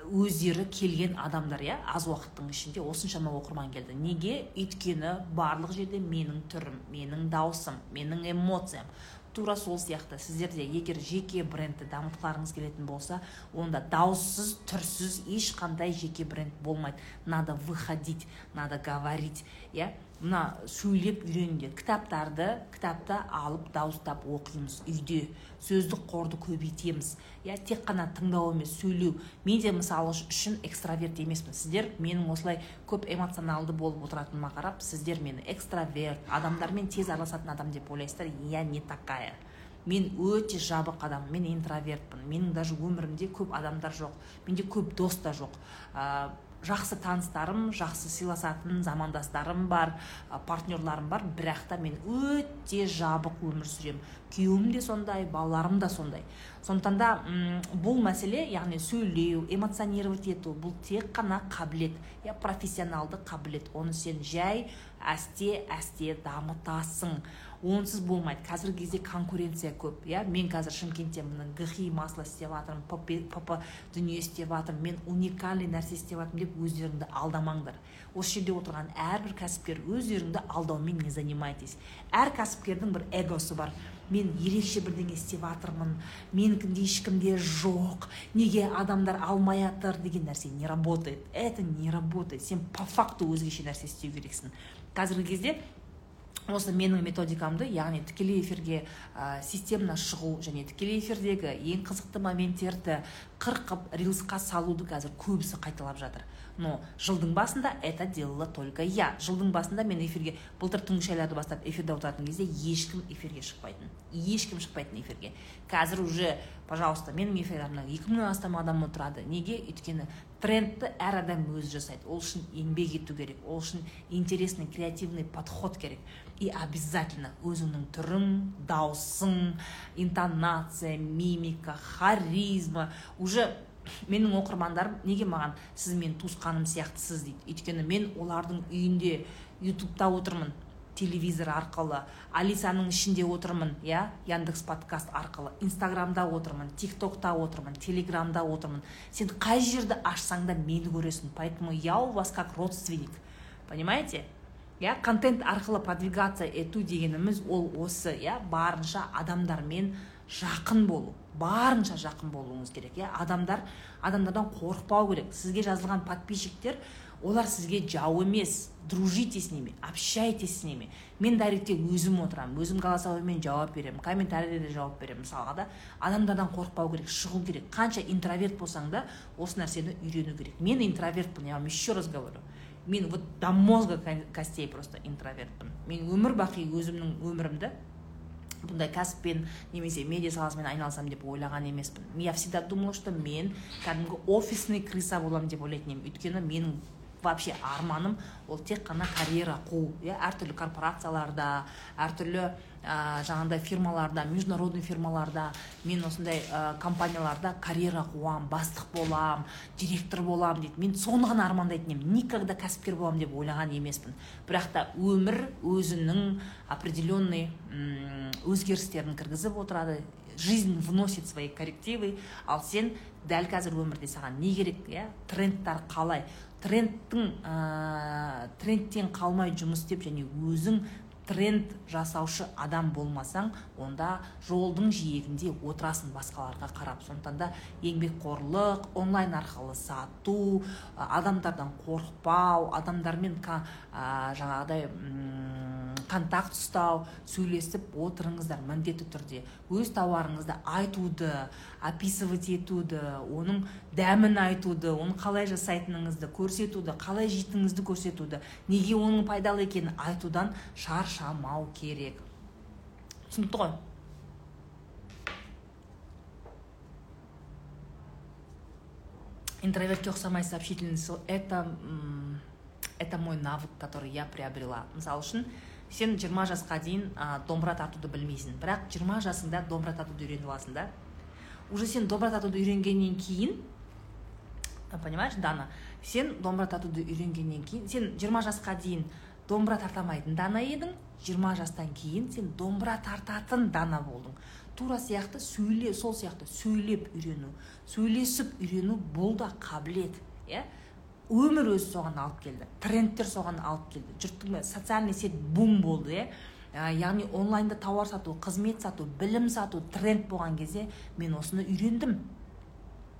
өздері келген адамдар иә аз уақыттың ішінде осыншама оқырман келді. Неге? Өйткені барлық жерде менің түрім менің даусым менің эмоциям. Тура сол сияқты. Сіздер де егер жеке брендті дамытқыларыңыз келетін болса онда дауыссыз түрсіз ешқандай жеке бренд болмайды. Надо выходить надо говорить иә. Мына сөйлеп үйреніңдер кітаптарды кітапты алып дауыстап оқимыз үйде сөздік қорды көбейтеміз. Иә тек қана тыңдау емес сөйлеу мен де мысалы үшін экстраверт емеспін. Сіздер менің осылай көп эмоционалды болып отыратыныма қарап сіздер мені экстраверт адамдармен тез араласатын адам деп ойлайсыздар я не такая. Мен өте жабық адаммын мен интровертпін. Менің даже өмірімде көп адамдар жоқ менде көп дос та жоқ. Жақсы таныстарым жақсы сыйласатын замандастарым бар партнерларым бар. Бірақ та мен өте жабық өмір сүремін. Күйеуім де сондай балаларым да сондай. Сондықтан да бұл мәселе яғни сөйлеу эмоционировать ету бұл тек қана қабілет. Иә профессионалды қабілет. Оны сен жай әсте әсте дамытасың. Онсыз болмайды. Қазіргі кезде конкуренция көп иә? Мен қазір шымкентте міне гхи масло істеп жатырмын пп дүние істеп жатырмын. Мен уникальный нәрсе істеп жатырмын деп өздеріңді алдамаңдар. Осы жерде отырған әрбір кәсіпкер өздеріңді алдаумен не занимайтесь. Әр кәсіпкердің бір эгосы бар. Мен ерекше бірдеңе істеп жатырмын менікіндей ешкімде жоқ неге адамдар алмай жатыр деген нәрсе не работает. Это не работает. Сен по факту өзгеше нәрсе істеу керексің. Қазіргі кезде осы менің методикамды яғни тікелей эфирге ә, системно шығу және тікелей эфирдегі ең қызықты моменттерді қырқып рилсқа салуды қазір көбісі қайталап жатыр. Но жылдың басында это делала только я. Жылдың басында мен эфирге былтыр түнгі шайларды бастап эфирде отыратын кезде ешкім эфирге шықпайтын ешкім шықпайтын эфирге. Қазір уже пожалуйста менің эфирлерімде екі мыңнан астам адам отырады неге? Өйткені трендті әр адам өзі жасайды. Ол үшін еңбек ету керек ол үшін интересный креативный подход керек. И обязательно өзіңнің түрің даусың интонация мимика харизма уже менің оқырмандарым неге маған сіз менің туысқаным сияқтысыз дейді? Өйткені мен олардың үйінде ютубта отырмын. Телевизор арқылы алисаның ішінде отырмын иә? Яндекс подкаст арқылы инстаграмда отырмын тик токта отырмын телеграмда отырмын. Сен қай жерді ашсаң да мені көресің. Поэтому я у вас как родственник. Понимаете? Иә контент арқылы продвигаться ету дегеніміз ол осы иә? Барынша адамдармен жақын болу барынша жақын болуыңыз керек иә? Адамдар адамдардан қорықпау керек. Сізге жазылған подписчиктер олар сізге жау емес дружите с ними общайтесь с ними. Мен дайректте өзім отырамын өзім голосовоймен жауап беремін комментарийде жауап беремін мысалға да. Адамдардан қорықпау керек шығу керек. Қанша интроверт болсаң да осы нәрсені үйрену керек. Мен интровертпін я вам еще раз говорю. Мен вот до мозга костей просто интровертпін. Мен өмір бақи өзімнің өмірімді бұндай кәсіппен немесе медиа саласымен айналысамын деп ойлаған емеспін. Я всегда думала что мен кәдімгі офисный крыса боламын деп ойлайтын едім. Өйткені менің вообще арманым. Ол тек қана карьера қуу иә әртүрлі корпорацияларда әртүрлі ә, жаңағыдай фирмаларда международный фирмаларда мен осындай ә, компанияларда карьера қуам бастық болам директор болам дейді. Мен соны ғана армандайтын едім. Никогда кәсіпкер боламын деп ойлаған емеспін. Бірақ та өмір өзінің определенный өзгерістерін кіргізіп отырады. Жизнь вносит свои коррективы. Ал сен дәл қазір өмірде саған не керек иә трендтар қалай? Трендтің ә, трендтен қалмай жұмыс істеп және өзің тренд жасаушы адам болмасаң онда жолдың жиегінде отырасың басқаларға қарап. Сондықтан да еңбекқорлық онлайн арқылы сату адамдардан қорықпау адамдармен ә, жаңағыдай контакт ұстау сөйлесіп отырыңыздар міндетті түрде. Өз тауарыңызды айтуды описывать етуді оның дәмін айтуды оны қалай жасайтыныңызды көрсетуді қалай жейтініңізді көрсетуді неге оның пайдалы екенін айтудан шаршамау керек. Түсінікті ғой? Интровертке ұқсамайсыз общительность это это мой навык который я приобрела. Мысалы үшін сен 20 жасқа дейін а, домбыра тартуды білмейсің. Бірақ 20 жасыңда домбыра тартуды үйреніп аласың да. Уже сен домбыра тартуды үйренгеннен кейін понимаешь дана? Сен домбыра тартуды үйренгеннен кейін сен 20 жасқа дейін домбыра тарта алмайтын дана едің 20 жастан кейін сен домбыра тартатын дана болдың тура сияқты сөйле сол сияқты сөйлеп үйрену сөйлесіп үйрену бұл да қабілет иә өмір өзі соған алып келді трендтер соған алып келді жұрттың социальный сеть бум болды иә ә, яғни онлайнда тауар сату қызмет сату білім сату тренд болған кезде мен осыны үйрендім.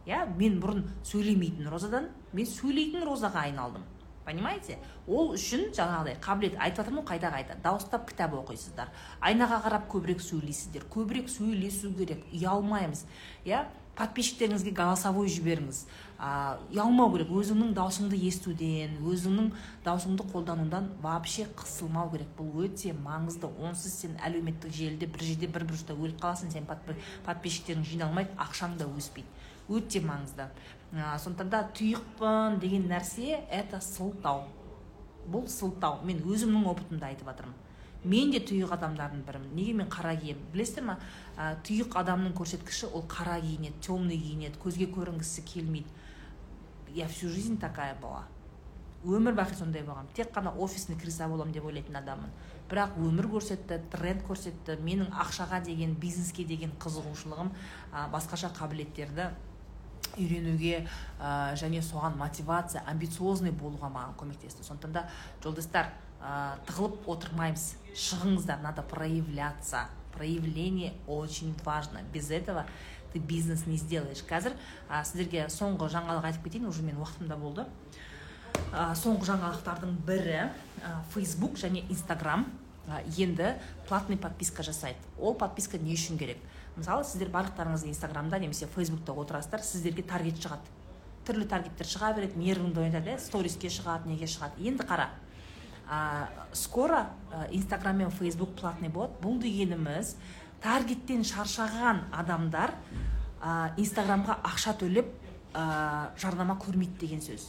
Иә мен бұрын сөйлемейтін розадан мен сөйлейтін розаға айналдым. Понимаете? Ол үшін жаңағыдай қабілет айтып жатырмын ғой қайда қайда дауыстап кітап оқисыздар. Айнаға қарап көбірек сөйлейсіздер көбірек сөйлесу керек ұялмаймыз. Иә? Подписчиктеріңізге голосовой жіберіңіз. А, ұялмау керек өзіңнің даусыңды естуден өзіңнің даусыңды қолданудан вообще қысылмау керек. Бұл өте маңызды онсыз сен әлеуметтік желіде бір жерде бір бұрышта өліп қаласың сен подписчиктерің жиналмайды ақшаң да өспейді. Өте маңызды. Ә, сондықтан да тұйықпын деген нәрсе это сылтау. Бұл сылтау. Мен өзімнің опытымды айтып жатырмын мен де тұйық адамдардың бірімін. Неге мен қара киемін? Білесіздер ма? Ә, тұйық адамның көрсеткіші ол қара киінеді темный киінеді көзге көрінгісі келмейді. Я всю жизнь такая была. Өмір бақи сондай болғанмын тек қана офисный крыса боламын деп ойлайтын адаммын. Бірақ өмір көрсетті тренд көрсетті менің ақшаға деген бизнеске деген қызығушылығым ә, басқаша қабілеттерді үйренуге ә, және соған мотивация амбициозный болуға маған көмектесті. Сондықтан да жолдастар ә, тығылып отырмаймыз. Шығыңыздар надо проявляться. Проявление очень важно. Без этого ты бизнес не сделаешь. Қазір ә, сіздерге соңғы жаңалық айтып кетейін уже менің уақытым да болды. Ә, соңғы жаңалықтардың бірі ә, facebook және instagram. Ә, енді платный подписка жасайды. Ол подписка не үшін керек? Мысалы сіздер барлықтарыңыз инстаграмда немесе фейсбукта отырасыздар сіздерге таргет шығады. Түрлі таргеттер шыға береді нервіңді оятады иә сториске шығады неге шығады. Енді қара. Скоро инстаграм мен фейсбук платный болады бұл дегеніміз таргеттен шаршаған адамдар инстаграмға ақша төлеп ә, жарнама көрмейді деген сөз.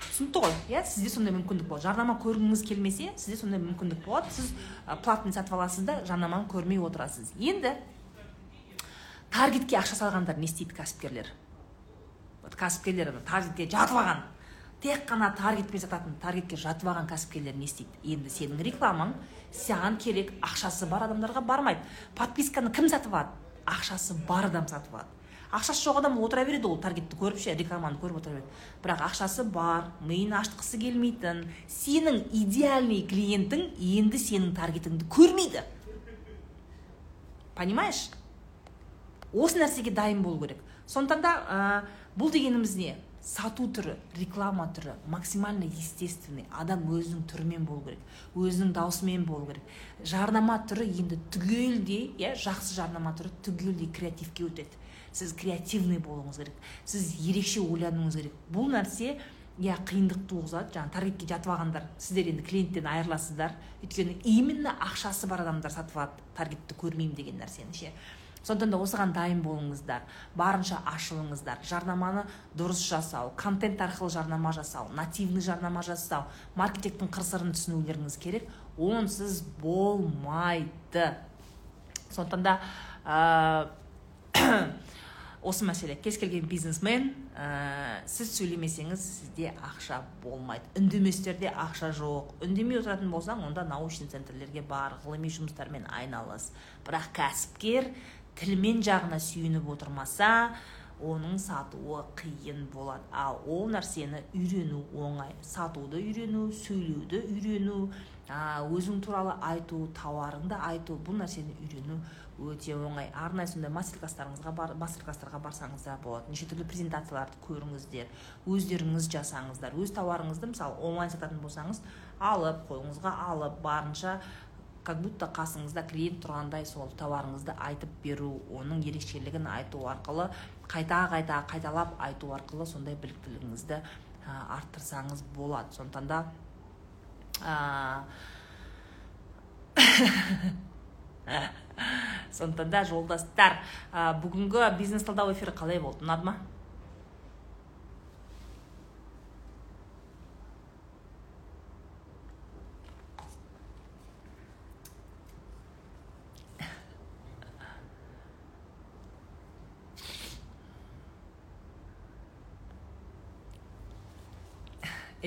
Түсінікті ғой? Иә сізде сондай мүмкіндік болады жарнама көргіңіз келмесе сізде сондай мүмкіндік болады. Сіз ә, платный сатып аласыз да жарнаманы көрмей отырасыз. Енді таргетке ақша салғандар не істейді кәсіпкерлер? Вот кәсіпкерлер таргетке жатып алған. Тек қана таргетпен сататын таргетке жатып алған кәсіпкерлер не істейді? Енді сенің рекламаң саған керек ақшасы бар адамдарға бармайды. Подписканы кім сатып алады? Ақшасы бар адам сатып алады. Ақшасы жоқ адам отыра береді ол таргетті көріп ше рекламаны көріп отыра береді. Бірақ ақшасы бар миын ашытқысы келмейтін сенің идеальный клиентің енді сенің таргетіңді көрмейді. Понимаешь? Осы нәрсеге дайын болу керек. Сондықтан да ә, бұл дегеніміз не? Сату түрі реклама түрі максимально естественный. Адам өзінің түрімен болу керек өзінің даусымен болу керек. Жарнама түрі енді түгелдей иә жақсы жарнама түрі түгелдей креативке өтеді. Сіз креативный болуыңыз керек сіз ерекше ойлануыңыз керек. Бұл нәрсе иә қиындық туғызады. Жаңағы таргетке жатып алғандар сіздер енді клиенттен айырыласыздар. Өйткені именно ақшасы бар адамдар сатып алады таргетті көрмеймін деген нәрсені ше. Сондықтан да осыған дайын болыңыздар. Барынша ашылыңыздар. Жарнаманы дұрыс жасау контент арқылы жарнама жасау нативный жарнама жасау маркетингтің қыр сырын түсінулеріңіз керек онсыз болмайды. Сондықтан да ә, осы мәселе. Кез келген бизнесмен ә, сіз сөйлемесеңіз сізде ақша болмайды. Үндеместерде ақша жоқ. Үндемей отыратын болсаң онда научный центрлерге бар ғылыми жұмыстармен айналыс. Бірақ кәсіпкер тілмен жағына сүйеніп отырмаса оның сатуы қиын болады. Ал ол нәрсені үйрену оңай. Сатуды үйрену сөйлеуді үйрену өзің туралы айту тауарыңды айту бұл нәрсені үйрену өте оңай. Арнайы сондай мастер класстарыңызға бар мастер класстарға барсаңыз да болады. Неше түрлі презентацияларды көріңіздер өздеріңіз жасаңыздар. Өз тауарыңызды мысалы онлайн сататын болсаңыз алып қолыңызға алып барынша как будто қасыңызда клиент тұрғандай сол тауарыңызды айтып беру оның ерекшелігін айту арқылы қайта қайта қайталап айту арқылы сондай біліктілігіңізді арттырсаңыз болады. Сондықтан да ә... сондықтан да жолдастар ә, бүгінгі бизнес талдау эфирі қалай болды? ұнады ма?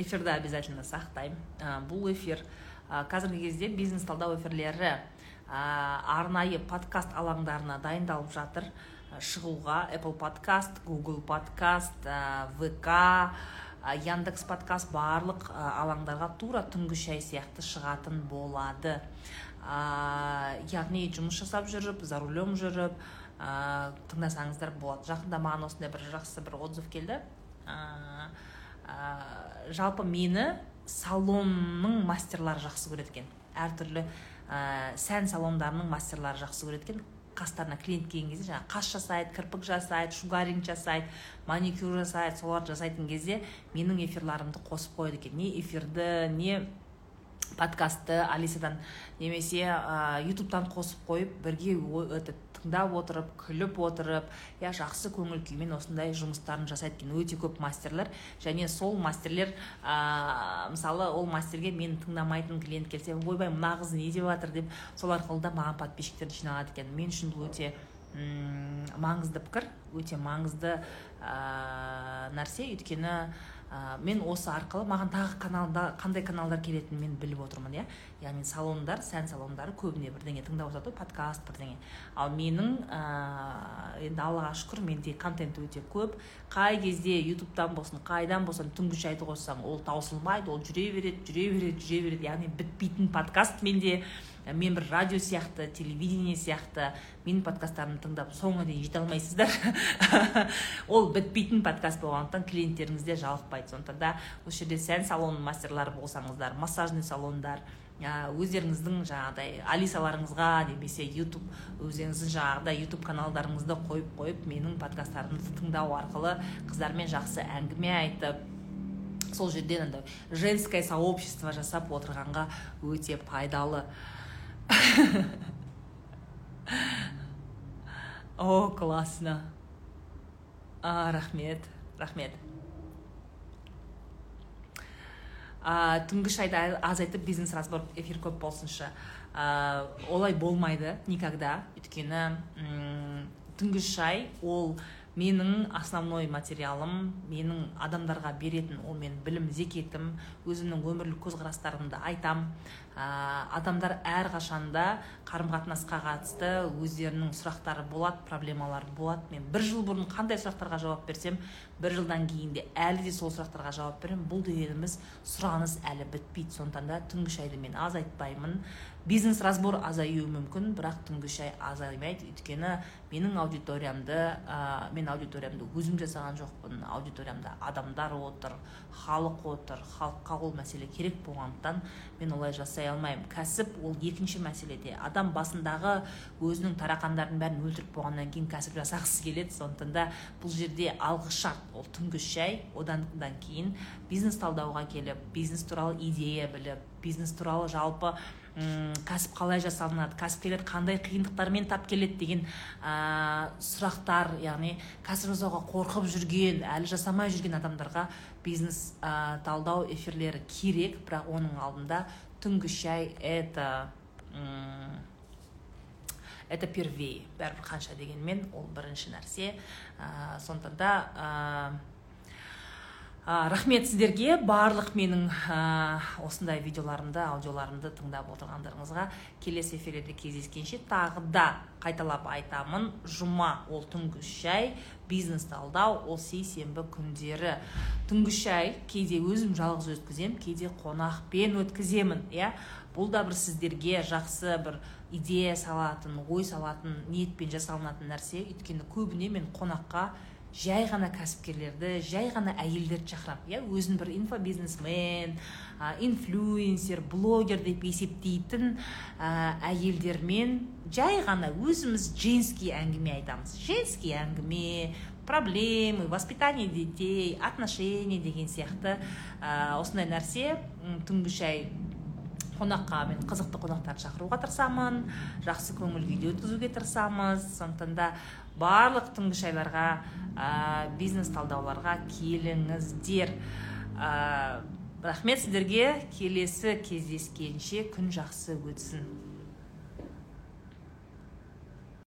Эфирді обязательно сақтаймын. Ә, бұл эфир ә, қазіргі кезде бизнес талдау эфирлері ә, арнайы подкаст алаңдарына дайындалып жатыр. Шығуға apple подкаст google подкаст ә, яндекс подкаст барлық алаңдарға тура түнгі шай сияқты шығатын болады. Ә, яғни жұмыс жасап жүріп за рулем жүріп ә, тыңдасаңыздар болады. Жақында маған осындай бір жақсы бір отзыв келді. Ә, жалпы мені салонның мастерлары жақсы көреді екен. Әртүрлі ә, сән салондарының мастерлары жақсы көреді екен. Қастарына клиент келген кезде жаңағы қас жасайды кірпік жасайды шугаринг жасайды маникюр жасайды соларды жасайтын кезде менің эфирларымды қосып қояды екен. Не эфирді не подкастты алисадан немесе ә, ютубтан қосып қойып бірге этот тыңдап отырып күліп отырып иә жақсы көңіл күймен осындай жұмыстарын жасайды екен. Өте көп мастерлер және сол мастерлер ә, мысалы ол мастерге мені тыңдамайтын клиент келсе ойбай мына қыз не деп жатыр деп сол арқылы да маған подписчиктер жиналады екен. Мен үшін бұл өте маңызды пікір өте маңызды ә, нәрсе. Өйткені ә, мен осы арқылы маған тағы каналда қандай каналдар келетінін мен біліп отырмын иә. Яғни салондар сән салондары көбіне бірдеңе тыңдап отырады ғой подкаст бірдеңе. Ал менің ә, енді аллаға шүкір менде контент өте көп. Қай кезде ютубтан болсын қайдан болсын түнгі шайды қоссаң ол таусылмайды ол жүре береді жүре береді жүре береді. Яғни бітпейтін подкаст менде. Мен бір радио сияқты телевидение сияқты менің подкасттарымды тыңдап соңына дейін жете алмайсыздар. Ол бітпейтін подкаст болғандықтан клиенттеріңіз де жалықпайды. Сондықтан да осы жерде сән салонының мастерлары болсаңыздар массажный салондар өздеріңіздің жаңағыдай алисаларыңызға немесе ютуб өздеріңіздің жаңағыдай ютуб каналдарыңызды қойып қойып менің подкасттарымды тыңдау арқылы қыздармен жақсы әңгіме айтып сол жерден андай женское сообщество жасап отырғанға өте пайдалы. О классно а рахмет рахмет а, түнгі шайды азайтып бизнес разбор эфир көп болсыншы а, олай болмайды никогда өйткені түнгі шай ол менің основной материалым менің адамдарға беретін ол менің білім зекетім өзімнің өмірлік көзқарастарымды айтам. Ә, адамдар әрқашанда қарым қатынасқа қатысты өздерінің сұрақтары болады проблемалары болады. Мен бір жыл бұрын қандай сұрақтарға жауап берсем бір жылдан кейін де әлі де сол сұрақтарға жауап беремін. Бұл дегеніміз сұраныс әлі бітпейді. Сондықтан да түнгі шайды мен азайтпаймын бизнес разбор азаюы мүмкін бірақ түнгі шай азаймайды. Өйткені менің аудиториямды ә, мен аудиториямды өзім жасаған жоқпын. Аудиториямда адамдар отыр халық отыр халыққа ол мәселе керек болғандықтан мен олай жасай алмаймын. Кәсіп ол екінші мәселеде адам басындағы өзінің тарақандарын бәрін өлтіріп болғаннан кейін кәсіп жасағысы келеді. Сондықтан да бұл жерде алғы шарт ол түнгі шай одан кейін бизнес талдауға келіп бизнес туралы идея біліп бизнес туралы жалпы ұм, кәсіп қалай жасалынады кәсіпкерлер қандай қиындықтармен тап келеді деген ә, сұрақтар яғни кәсіп жасауға қорқып жүрген әлі жасамай жүрген адамдарға бизнес ә, талдау эфирлері керек бірақ оның алдында түнгі шай это это первее бәрібір қанша дегенмен ол бірінші нәрсе. Ә, сондықтан да ә, рахмет сіздерге. Барлық менің ә, осындай видеоларымды аудиоларымды тыңдап отырғандарыңызға келесі эфирде кездескенше тағы да қайталап айтамын. Жұма ол түнгі шай бизнес талдау ол сейсенбі күндері. Түнгі шай кейде өзім жалғыз өткіземін кейде қонақпен өткіземін иә. Бұл да бір сіздерге жақсы бір идея салатын ой салатын ниетпен жасалынатын нәрсе. Өйткені көбіне мен қонаққа жай ғана кәсіпкерлерді жай ғана әйелдерді шақырамын. Иә өзін бір инфобизнесмен ә, инфлюенсер блогер деп есептейтін ә, әйелдермен жай ғана өзіміз женский әңгіме айтамыз. Женский әңгіме проблемы воспитание детей отношения деген сияқты ә, осындай нәрсе түнгі шай қонаққа мен қызықты қонақтарды шақыруға тырысамын жақсы көңіл күйде өткізуге тырысамыз. Сондықтан да барлық түнгі шайларға ә, бизнес талдауларға келіңіздер. Ә, рахмет сіздерге. Келесі кездескенше күн жақсы өтсін.